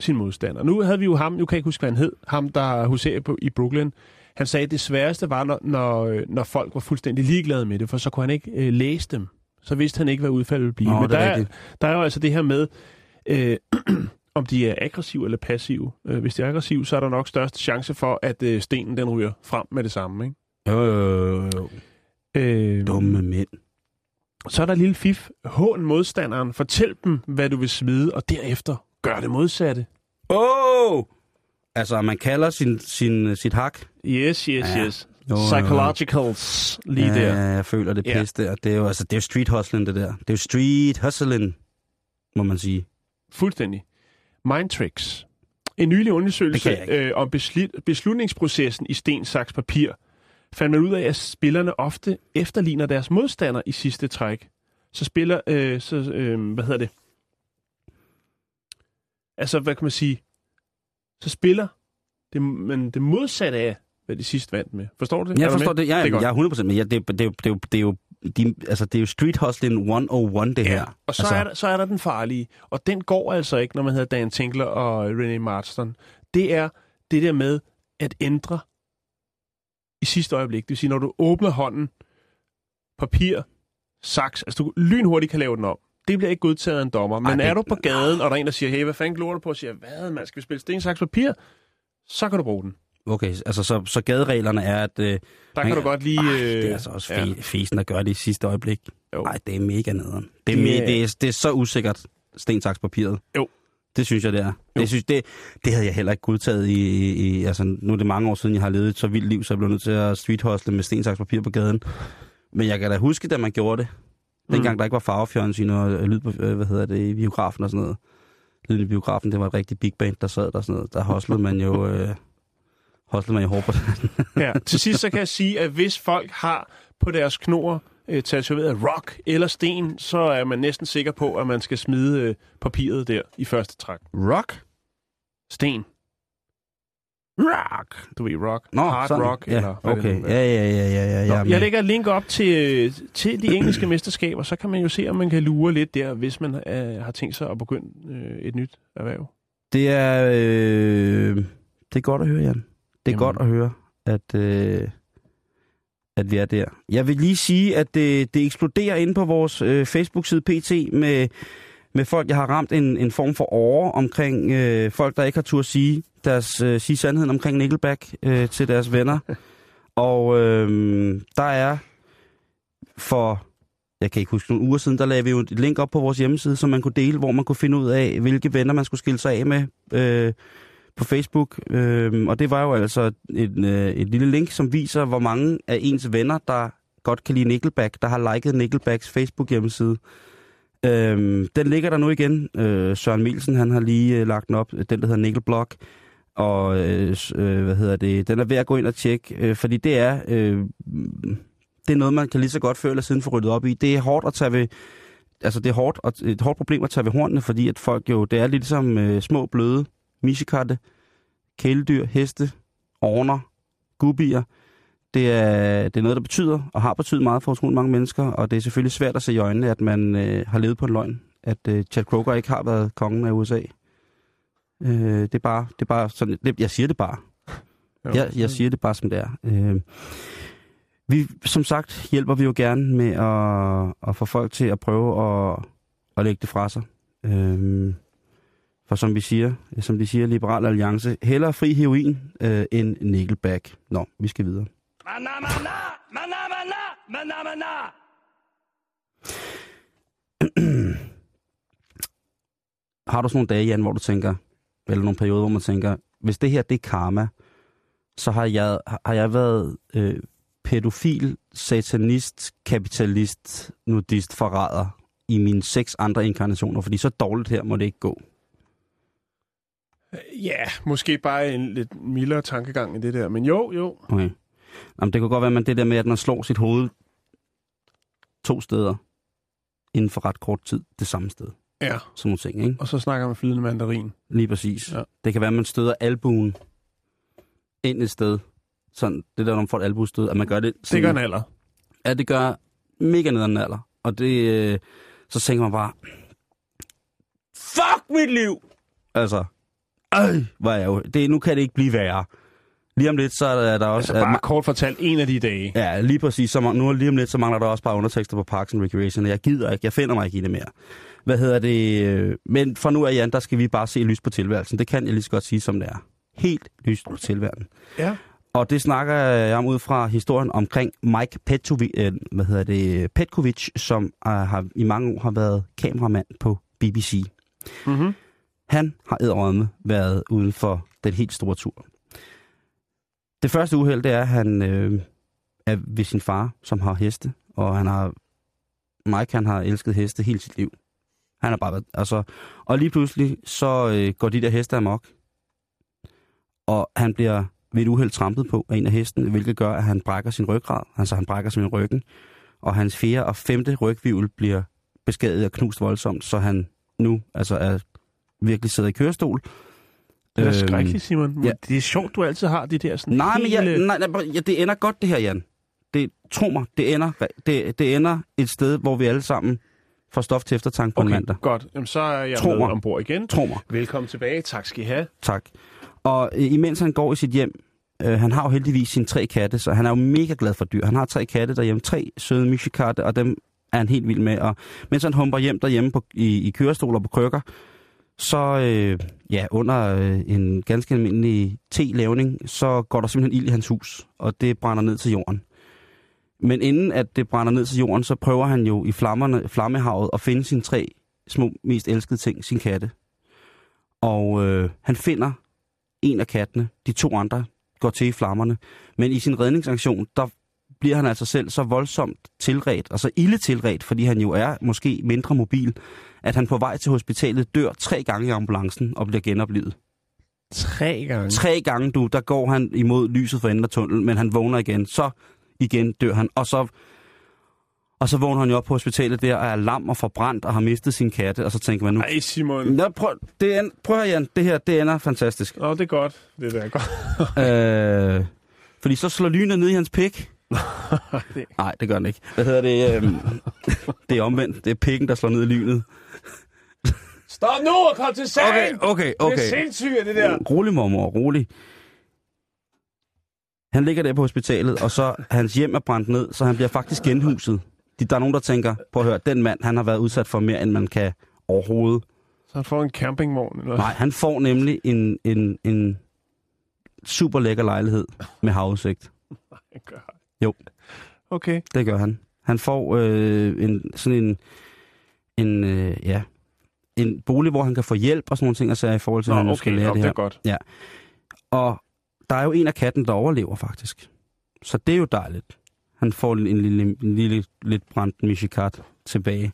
sin modstander. Nu havde vi jo ham, nu kan jeg ikke huske, hvad han hed, ham der huserer på, i Brooklyn. Han sagde, at det sværeste var, når, når, når folk var fuldstændig ligeglade med det, for så kunne han ikke øh, læse dem. Så vidste han ikke, hvad udfaldet ville blive. Nå, Men der er er, der er jo altså det her med, øh, om de er aggressive eller passive. Øh, hvis de er aggressive, så er der nok størst chance for, at øh, stenen den ryger frem med det samme. Ikke? Jo, jo, jo, jo. Øh, Dumme mænd. Så er der lille fif. Hån modstanderen. Fortæl dem, hvad du vil smide, og derefter gør det modsatte. Åh! Oh! Altså, man kalder sin, sin, sit hak. Yes, yes, Ja. yes. Jo. Psychologicals lige ja, der. jeg føler det Ja. pis der. Det er jo, altså, det er jo street hustling, det der. Det er jo street hustling, må man sige. Fuldstændig. Mind tricks. En nylig undersøgelse øh, om besli- beslutningsprocessen i sten, saks, papir fandt man ud af, at spillerne ofte efterligner deres modstander i sidste træk. Så spiller, øh, så, øh, hvad hedder det? Altså, hvad kan man sige? Så spiller det, men det modsatte af, hvad de sidst vandt med. Forstår du det? Jeg forstår med? det. Ja, det er jeg er 100% men ja, det, det, det, er jo- det, er jo- det, er jo, de, altså, det er jo street hustling 101, det her. Og så, altså, er der, så er der den farlige, og den går altså ikke, når man hedder Dan Tinkler og René Marston. Det er det der med at ændre i sidste øjeblik. Det vil sige, når du åbner hånden, papir, saks, altså du lynhurtigt kan lave den om. Det bliver ikke godtaget af en dommer. Men Ej, er du på gaden, og der er en, der siger, hey, hvad fanden glor du på? Og siger, hvad, man skal vi spille sten, saks, papir? Så kan du bruge den. Okay, altså så, så gadereglerne er, at... Øh, Der Man- kan du godt lige... øh, det er altså også ja. fe, fesen, der gør det i sidste øjeblik. Nej, det er mega nederen. Det er, Det det, er- det, er, det er så usikkert, sten, saks, papiret. Jo. Det synes jeg, det er. Jo. Det, synes, det, det havde jeg heller ikke godtaget i, i, i... Altså, nu er det mange år siden, jeg har levet et så vildt liv, så jeg blev nødt til at street hustle med sten, saks, papir på gaden. Men jeg kan da huske, da man gjorde det. Dengang Mm. der ikke var farvefjernsyn og øh, lyd på, øh, hvad hedder det, i biografen og sådan noget. Lyden i biografen, det var et rigtig big band, der sad der og sådan noget. Der hustlede man jo... Øh, hustlede man i hårdt på det. Ja, til sidst så kan jeg sige, at hvis folk har på deres knor øh, tatoveret rock eller sten, så er man næsten sikker på, at man skal smide øh, papiret der i første træk. Rock? Sten. Rock! Du ved, rock. Nå, Hard sådan. rock. ja, eller okay. det ja, ja, ja, ja, ja, Nå, ja. jeg lægger et link op til, til de engelske mesterskaber, så kan man jo se, om man kan lure lidt der, hvis man øh, har tænkt sig at begynde øh, et nyt erhverv. Det er, øh, det er godt at høre, Jan. Det er Jamen. godt at høre, at, øh, at vi er der. Jeg vil lige sige, at det, det eksploderer inde på vores øh, Facebook-side PT med, med folk, jeg har ramt en, en form for åre omkring øh, folk, der ikke har tur at sige, deres, øh, sige sandheden omkring Nickelback øh, til deres venner. Og øh, der er for, jeg kan ikke huske, nogle uger siden, der lavede vi jo et link op på vores hjemmeside, som man kunne dele, hvor man kunne finde ud af, hvilke venner man skulle skille sig af med øh, på Facebook. Øh, og det var jo altså et, øh, et lille link, som viser, hvor mange af ens venner, der godt kan lide Nickelback, der har liket Nickelbacks Facebook-hjemmeside. Øh, den ligger der nu igen. Øh, Søren Mielsen, han har lige øh, lagt den op, den der hedder Nickelblock. Og øh, øh, hvad hedder det, den er ved at gå ind og tjekke, øh, fordi det er, øh, det er noget, man kan lige så godt før eller siden få ryddet op i. Det er hårdt at tage ved, altså det er hårdt, og et hårdt problem at tage ved hornene, fordi at folk jo, det er lidt som øh, små bløde misikatte, kæledyr, heste, orner, gubier. Det er, det er noget, der betyder, og har betydet meget for utrolig mange mennesker, og det er selvfølgelig svært at se i øjnene, at man øh, har levet på en løgn. At øh, Chad Kroger ikke har været kongen af USA. Øh, det er bare, det er bare sådan, det, jeg siger det bare. Jo. Jeg, jeg siger det bare, som det er. Øh, vi, som sagt, hjælper vi jo gerne med at, at få folk til at prøve at, at lægge det fra sig. Øh, for som vi siger, som de siger, Liberal Alliance, hellere fri heroin øh, end Nickelback. Nå, vi skal videre. Mana, mana, mana, mana, mana, mana. Har du sådan nogle dage, Jan, hvor du tænker, eller nogle perioder, hvor man tænker, hvis det her, det er karma, så har jeg, har jeg været øh, pædofil, satanist, kapitalist, nudist, forræder i mine seks andre inkarnationer, fordi så dårligt her må det ikke gå. Ja, måske bare en lidt mildere tankegang i det der. Men jo, jo. Okay. Jamen, det kan godt være, men det der med, at man slår sit hoved to steder inden for ret kort tid, det samme sted. Ja. Sådan nogle ting, ikke? Og så snakker man flydende mandarin. Lige præcis. Ja. Det kan være, at man støder albuen ind et sted. Sådan, det der, når man får et albuestød, at man gør det Det sådan, gør en alder. Ja, det gør mega ned den alder. Og det, øh, så tænker man bare, fuck mit liv! Altså, Øh, hvor er jeg jo, det, nu kan det ikke blive værre. Lige om lidt, så er der også... Altså øh, bare kort fortalt en af de dage. Ja, lige præcis. Så, man- nu lige om lidt, så mangler der også bare undertekster på Parks and Recreation. Jeg gider ikke, jeg finder mig ikke i det mere. Hvad hedder det? øh, Men fra nu af, Jan, der skal vi bare se lys på tilværelsen. Det kan jeg lige så godt sige, som det er. Helt lys på tilværelsen. Ja. Og det snakker jeg om ud fra historien omkring Mike Petkovic, øh, hvad hedder det, Petkovic, som øh, har, i mange år har været kameramand på BBC. Mm-hmm. Han har edderrømme været uden for den helt store tur. Det første uheld, det er, at han øh, er ved sin far, som har heste, og han har, Mike, han har elsket heste hele sit liv. Han har bare været, altså, og lige pludselig, så øh, går de der heste amok, og han bliver ved et uheld trampet på af en af hestene, hvilket gør, at han brækker sin ryggrad, altså han brækker sin ryggen, og hans fjerde og femte rygvivl bliver beskadiget og knust voldsomt, så han nu altså er virkelig sidder i kørestol. Det er Øhm, skrækkeligt, Simon. Men ja. Det er sjovt, du altid har de der sådan Nej, men hele... jeg, nej, nej, ja, det ender godt det her, Jan. Det, tro mig, det ender, det, det ender et sted, hvor vi alle sammen får stof til eftertanke på Okay, mandag. godt. Jamen, så er jeg Tro med mig. ombord igen. Tro mig. Velkommen tilbage. Tak skal I have. Tak. Og øh, imens han går i sit hjem, øh, han har jo heldigvis sine tre katte, så han er jo mega glad for dyr. Han har tre katte derhjemme, tre søde myshikatte, og dem er han helt vild med. Og mens han humper hjem derhjemme på, i, i kørestoler på krykker, så øh, ja, under øh, en ganske almindelig te-lavning, så går der simpelthen ild i hans hus, og det brænder ned til jorden. Men inden at det brænder ned til jorden, så prøver han jo i flammerne, flammehavet at finde sine tre små, mest elskede ting, sin katte. Og øh, han finder en af kattene, de to andre går til i flammerne. Men i sin redningsaktion, der bliver han altså selv så voldsomt tilret, og så ille tilret, fordi han jo er måske mindre mobil, at han på vej til hospitalet dør tre gange i ambulancen og bliver genoplevet. Tre gange. Tre gange, du, der går han imod lyset for enden af tunnelen, men han vågner igen. Så igen dør han, og så, og så vågner han jo op på hospitalet der, og er lam og forbrændt, og har mistet sin katte, og så tænker man nu... Ej, Simon. Nå, prøv, det er, prøv her, Jan. Det her, det ender fantastisk. Åh, det er godt. Det der er godt. øh, fordi så slår lynet ned i hans pik. Nej, det gør den ikke. Hvad hedder det? Øhm, det er omvendt. Det er pikken, der slår ned i lynet. Stop nu og kom til sagen! Okay, okay, Det er okay. sindssygt, det der. Rolig, mormor, rolig. Han ligger der på hospitalet, og så hans hjem er brændt ned, så han bliver faktisk genhuset. De, der er nogen, der tænker, på at høre, den mand, han har været udsat for mere, end man kan overhovedet. Så han får en campingvogn. Eller? Nej, han får nemlig en, en, en super lækker lejlighed med havudsigt. Han gør. Jo. Okay. Det gør han. Han får øh, en, sådan en, en, øh, ja, en bolig, hvor han kan få hjælp og sådan nogle ting, altså i forhold til, Nå, at han okay. skal lære Nå, det det her. er godt. Og der er jo en af katten, der overlever faktisk. Så det er jo dejligt. Han får en, en lille, en lille lidt brændt Michikat tilbage.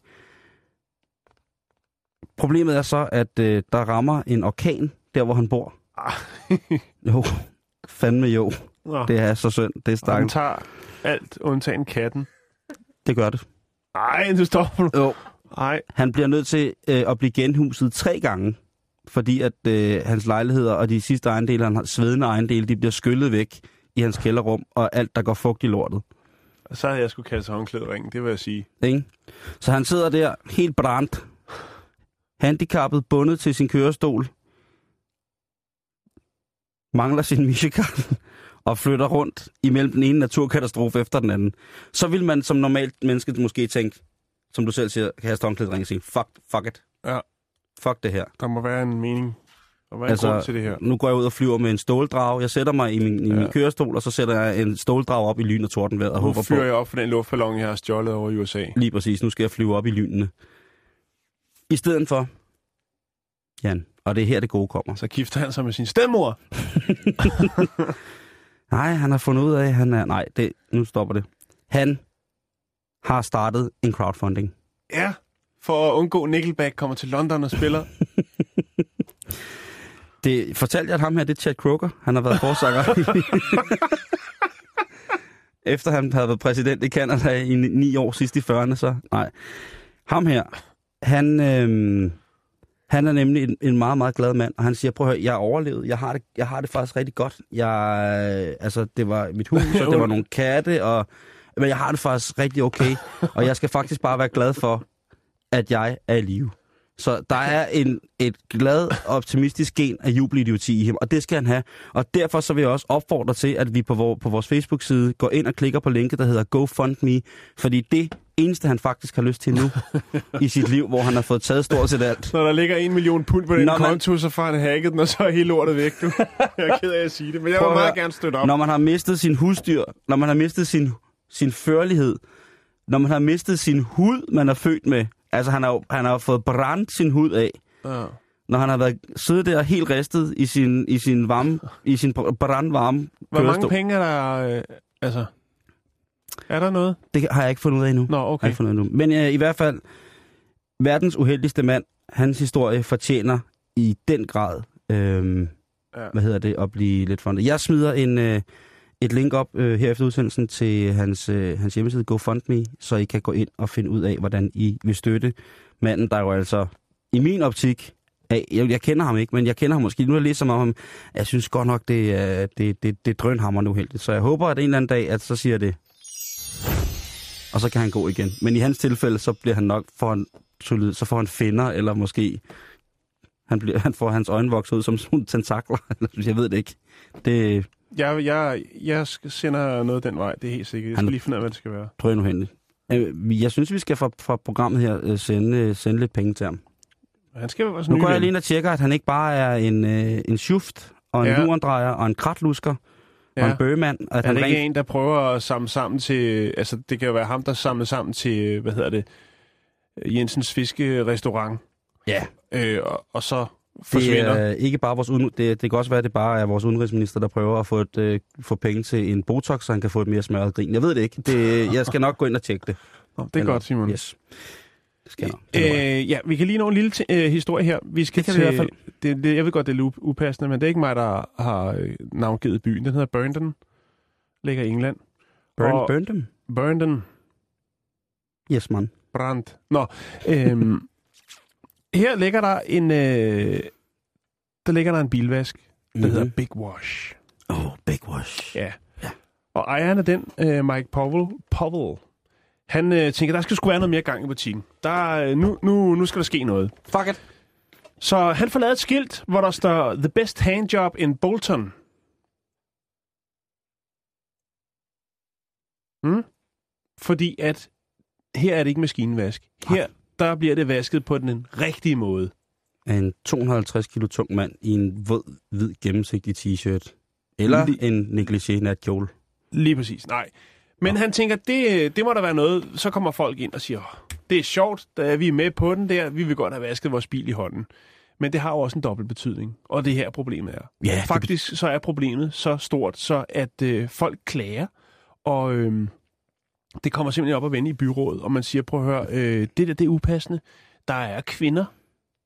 Problemet er så, at øh, der rammer en orkan, der hvor han bor. Ah. Jo, fandme jo. Nå. Det er så synd. Det er Og han stakkels. tager alt undtagen katten. Det gør det. Nej, du stopper nu. Jo. Nej. Han bliver nødt til øh, at blive genhuset tre gange, fordi at øh, hans lejligheder og de sidste ejendele, han har svedende ejendele, de bliver skyllet væk i hans kælderrum, og alt, der går fugt i lortet. Så havde jeg skulle kaste håndklæderingen, det vil jeg sige. Ikke? Så han sidder der helt brændt, handicappet, bundet til sin kørestol, mangler sin Michigan og flytter rundt imellem den ene naturkatastrofe efter den anden. Så vil man som normalt menneske måske tænke, som du selv siger, kaste håndklæderingen og sige, fuck, fuck it. Ja. Fuck det her. Der må være en mening. Der må være Altså, en grund til det her. Nu går jeg ud og flyver med en ståldrag. Jeg sætter mig i min, i min Ja. kørestol, og så sætter jeg en ståldrag op i lyn og tordenvejr og Nu håber på, jeg op for den luftballon, jeg har stjålet over i USA. lige præcis, nu skal jeg flyve op i lynene. I stedet for, Jan, og det er her det gode kommer. Så gifter han sig med sin stemmor. Nej, han har fundet ud af, at han er... Nej, det, nu stopper det. Han har startet en crowdfunding. Ja, for at undgå Nickelback kommer til London og spiller. Det fortalte jeg, at ham her, det er Chad Kroger. Han har været forsanger. Efter han havde været præsident i Canada i ni- år sidst i 40'erne, så nej. Ham her, han, øhm, han er nemlig en, en meget, meget glad mand, og han siger, prøv at høre, jeg har overlevet, jeg har det, jeg har det faktisk rigtig godt. Jeg, øh, altså, det var mit hus, og det var nogle katte, og, men jeg har det faktisk rigtig okay, og jeg skal faktisk bare være glad for, at jeg er i live. Så der er en, et glad, optimistisk gen af jubelidioti i ham, og det skal han have. Og derfor så vil jeg også opfordre til, at vi på, vor, på vores Facebook-side går ind og klikker på linket, der hedder GoFundMe, fordi det eneste, han faktisk har lyst til nu i sit liv, hvor han har fået taget stort set alt. Når der ligger en million pund på den Når man- konto, så får han hacket den, og så er hele lortet væk, du. Jeg er ked af at sige det, men jeg vil meget høre. gerne støtte op. Når man har mistet sin husdyr, når man har mistet sin, sin førlighed, når man har mistet sin hud, man er født med, altså han har, han har fået brændt sin hud af, Ja. når han har været siddet der helt ristet i sin, i sin varme, i sin br- brandvarme Hvor mange penge er der, øh, altså... Er der noget? Det har jeg ikke fundet ud af endnu. Nå, Har jeg okay. ikke fundet ud af endnu. Men øh, i hvert fald, verdens uheldigste mand, hans historie fortjener i den grad, øh, Ja. hvad hedder det, at blive lidt fundet. Jeg smider en, øh, et link op øh, her efter udsendelsen til hans, øh, hans hjemmeside GoFundMe, så I kan gå ind og finde ud af, hvordan I vil støtte manden, der jo altså i min optik, jeg, jeg kender ham ikke, men jeg kender ham måske. Nu har jeg læst om ham. Jeg synes godt nok, det det, det, det er drønhammerende uheldigt. Så jeg håber, at en eller anden dag, at så siger det, og så kan han gå igen. Men i hans tilfælde, så bliver han nok for en, solid- så får han finder, eller måske han, bliver, han får hans øjne vokset ud som sådan tentakler. eller jeg ved det ikke. Det Jeg, jeg, jeg sender noget den vej, det er helt sikkert. Jeg Han- skal lige finde ud af, hvad det skal være. tror jeg nu hente. Øh, Jeg synes, vi skal fra, fra programmet her øh, sende, øh, sende lidt penge til ham. Han skal være Nu går jeg lige ind og tjekker, at han ikke bare er en, øh, en schuft, og en ja. lurendrejer, og en kratlusker, ja. og en bøgemand. Han er ikke rent, en, der prøver at samle sammen til... Altså, det kan jo være ham, der samler sammen til, hvad hedder det, Jensens Fiskerestaurant. Ja. Øh, og, og så det forsvinder. er ikke bare vores uden, det, det kan også være, at det bare er vores udenrigsminister, der prøver at få, et, øh, få penge til en botox, så han kan få et mere smørret grin. Jeg ved det ikke. Det, jeg skal nok gå ind og tjekke det. Nå, det er Eller- godt, Simon. Yes. Skal nok. Øh, ja, vi kan lige nå en lille t- øh, historie her. Vi skal Det kan vi til, i hvert fald. Det, det, jeg ved godt, det er upassende, men det er ikke mig, der har øh, navngivet byen. Den hedder Burndon. Ligger i England. Burn, og- burn dem? Burndon. Yes, man. Brand. Nå, øhm, her ligger der en, øh, der ligger der en bilvask, der Mhm. mm-hmm. hedder Big Wash. Oh, big wash. Ja. Ja. Og ejeren af den, øh, Mike Powell, Powell han øh, tænker, der skal sgu være noget mere gang i butikken. Der, øh, nu, nu, nu skal der ske noget. Fuck it. Så han får lavet et skilt, hvor der står The best handjob in Bolton. Mm? Fordi at her er det ikke maskinvask. Her der bliver det vasket på den rigtige måde. En 250 kilo tung mand i en våd, hvid, gennemsigtig t-shirt. Eller Lige- en negligé natkjole. Lige præcis, nej. Men han tænker, det, det må der være noget. Så kommer folk ind og siger, "Åh, det er sjovt, da er vi med på den der. Vi vil godt have vasket vores bil i hånden. Men det har jo også en dobbelt betydning. Og det her problemet er. Ja, Faktisk så er problemet så stort, så at øh, folk klager. Og øh, det kommer simpelthen op at vende i byrådet. Og man siger, prøv at høre, øh, det der det er upassende. Der er kvinder,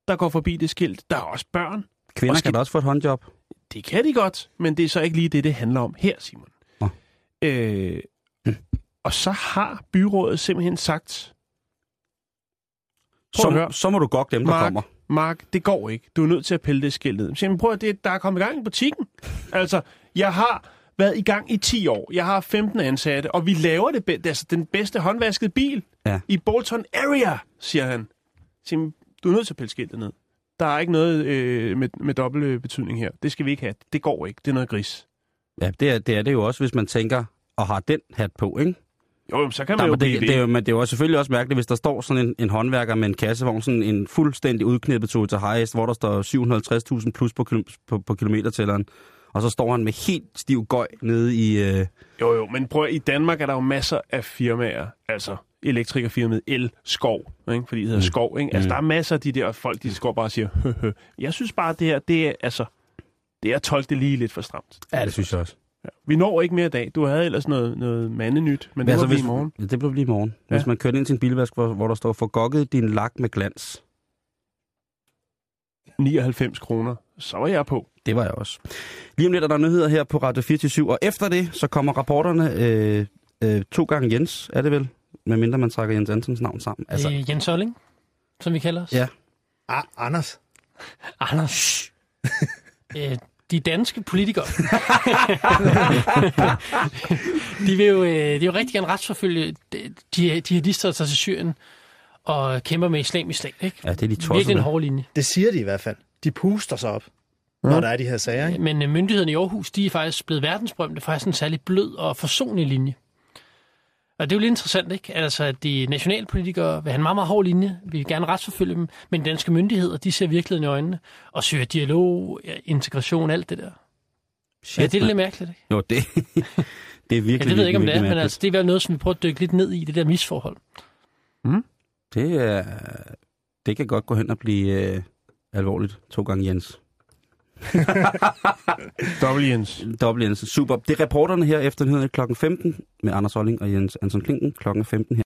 der går forbi det skilt. Der er også børn. Kvinder Og skal- kan da også få et håndjob. Det kan de godt, men det er så ikke lige det, det handler om her, Simon. Nå. Øh, og så har byrådet simpelthen sagt, Så, høre. så må du godt glemme, der Mark, kommer. Mark, det går ikke. Du er nødt til at pille det skilt ned. Jamen, prøv at det, der er kommet i gang i butikken. Altså, jeg har været i gang i 10 år. Jeg har 15 ansatte, og vi laver det, be- altså, den bedste håndvaskede bil Ja. i Bolton Area, siger han. Jamen, du er nødt til at pille skiltet ned. Der er ikke noget øh, med, med dobbelt betydning her. Det skal vi ikke have. Det går ikke. Det er noget gris. Ja, det er, det er det jo også, hvis man tænker og har den hat på, ikke? Jo, så kan man Nej, jo men blive det, det. det, er jo, men det er jo selvfølgelig også mærkeligt, hvis der står sådan en, en håndværker med en kassevogn, sådan en fuldstændig udknippet Toyota Hiace, hvor der står 750.000 plus på, på, på kilometertælleren, og så står han med helt stiv gøj nede i... Øh, Jo, jo, men prøv i Danmark er der jo masser af firmaer, altså elektrikerfirmaet El Skov, ikke? fordi det hedder mm. Skov. Ikke? Altså, Mm. der er masser af de der folk, de går bare og siger, hø, hø. Jeg synes bare, det her, det er, altså, det er at tolke det lige lidt for stramt. ja, det synes jeg også. Ja. Vi når ikke mere i dag. Du havde ellers noget, noget mandenyt, men det altså, var vi i morgen. Hvis, det bliver i morgen. Ja. Ja. Hvis man kører ind til en bilvask, hvor, hvor der står, forgokket din lak med glans. 99 kroner. Så var jeg på. Det var jeg også. Lige om lidt er der nyheder her på Radio 24 og efter det, så kommer rapporterne øh, øh, to gange Jens, er det vel? Medmindre man trækker Jens Ansens navn sammen. Altså, øh, Jens Olling, som vi kalder os. Ja. Ah, Anders. Anders. øh, de danske politikere. de vil jo, øh, de vil jo rigtig gerne retsforfølge de, de jihadister, der tager til Syrien. og kæmper med islamisk stat. Ikke? Ja, det er de tosset Virkelig en hård linje. Det siger de i hvert fald. De puster sig op, Ja. når der er de her sager. Ikke? Men øh, myndighederne i Aarhus, de er faktisk blevet verdensberømte for at have sådan en særlig blød og forsonlig linje. Og det er jo lidt interessant, ikke? Altså, at de nationalpolitikere vil have en meget, meget hård linje. Vi vil gerne retsforfølge dem. Men danske myndigheder, de ser virkeligheden i øjnene. Og søger dialog, integration, alt det der. Shit, ja, det er lidt mærkeligt, ikke? Jo, det, det er virkelig, Ja, det ved jeg ikke, om det er, men mærkeligt. altså, det er vel noget, som vi prøver at dykke lidt ned i, det der misforhold. Det, er, det kan godt gå hen og blive øh, alvorligt. To gange Jens. Dobbelt Jens. Dobbelt Jens. Super. Det er reporterne her efter nyhederne kl. 15 med Anders Olling og Jens Anton Klinken kl. 15 her.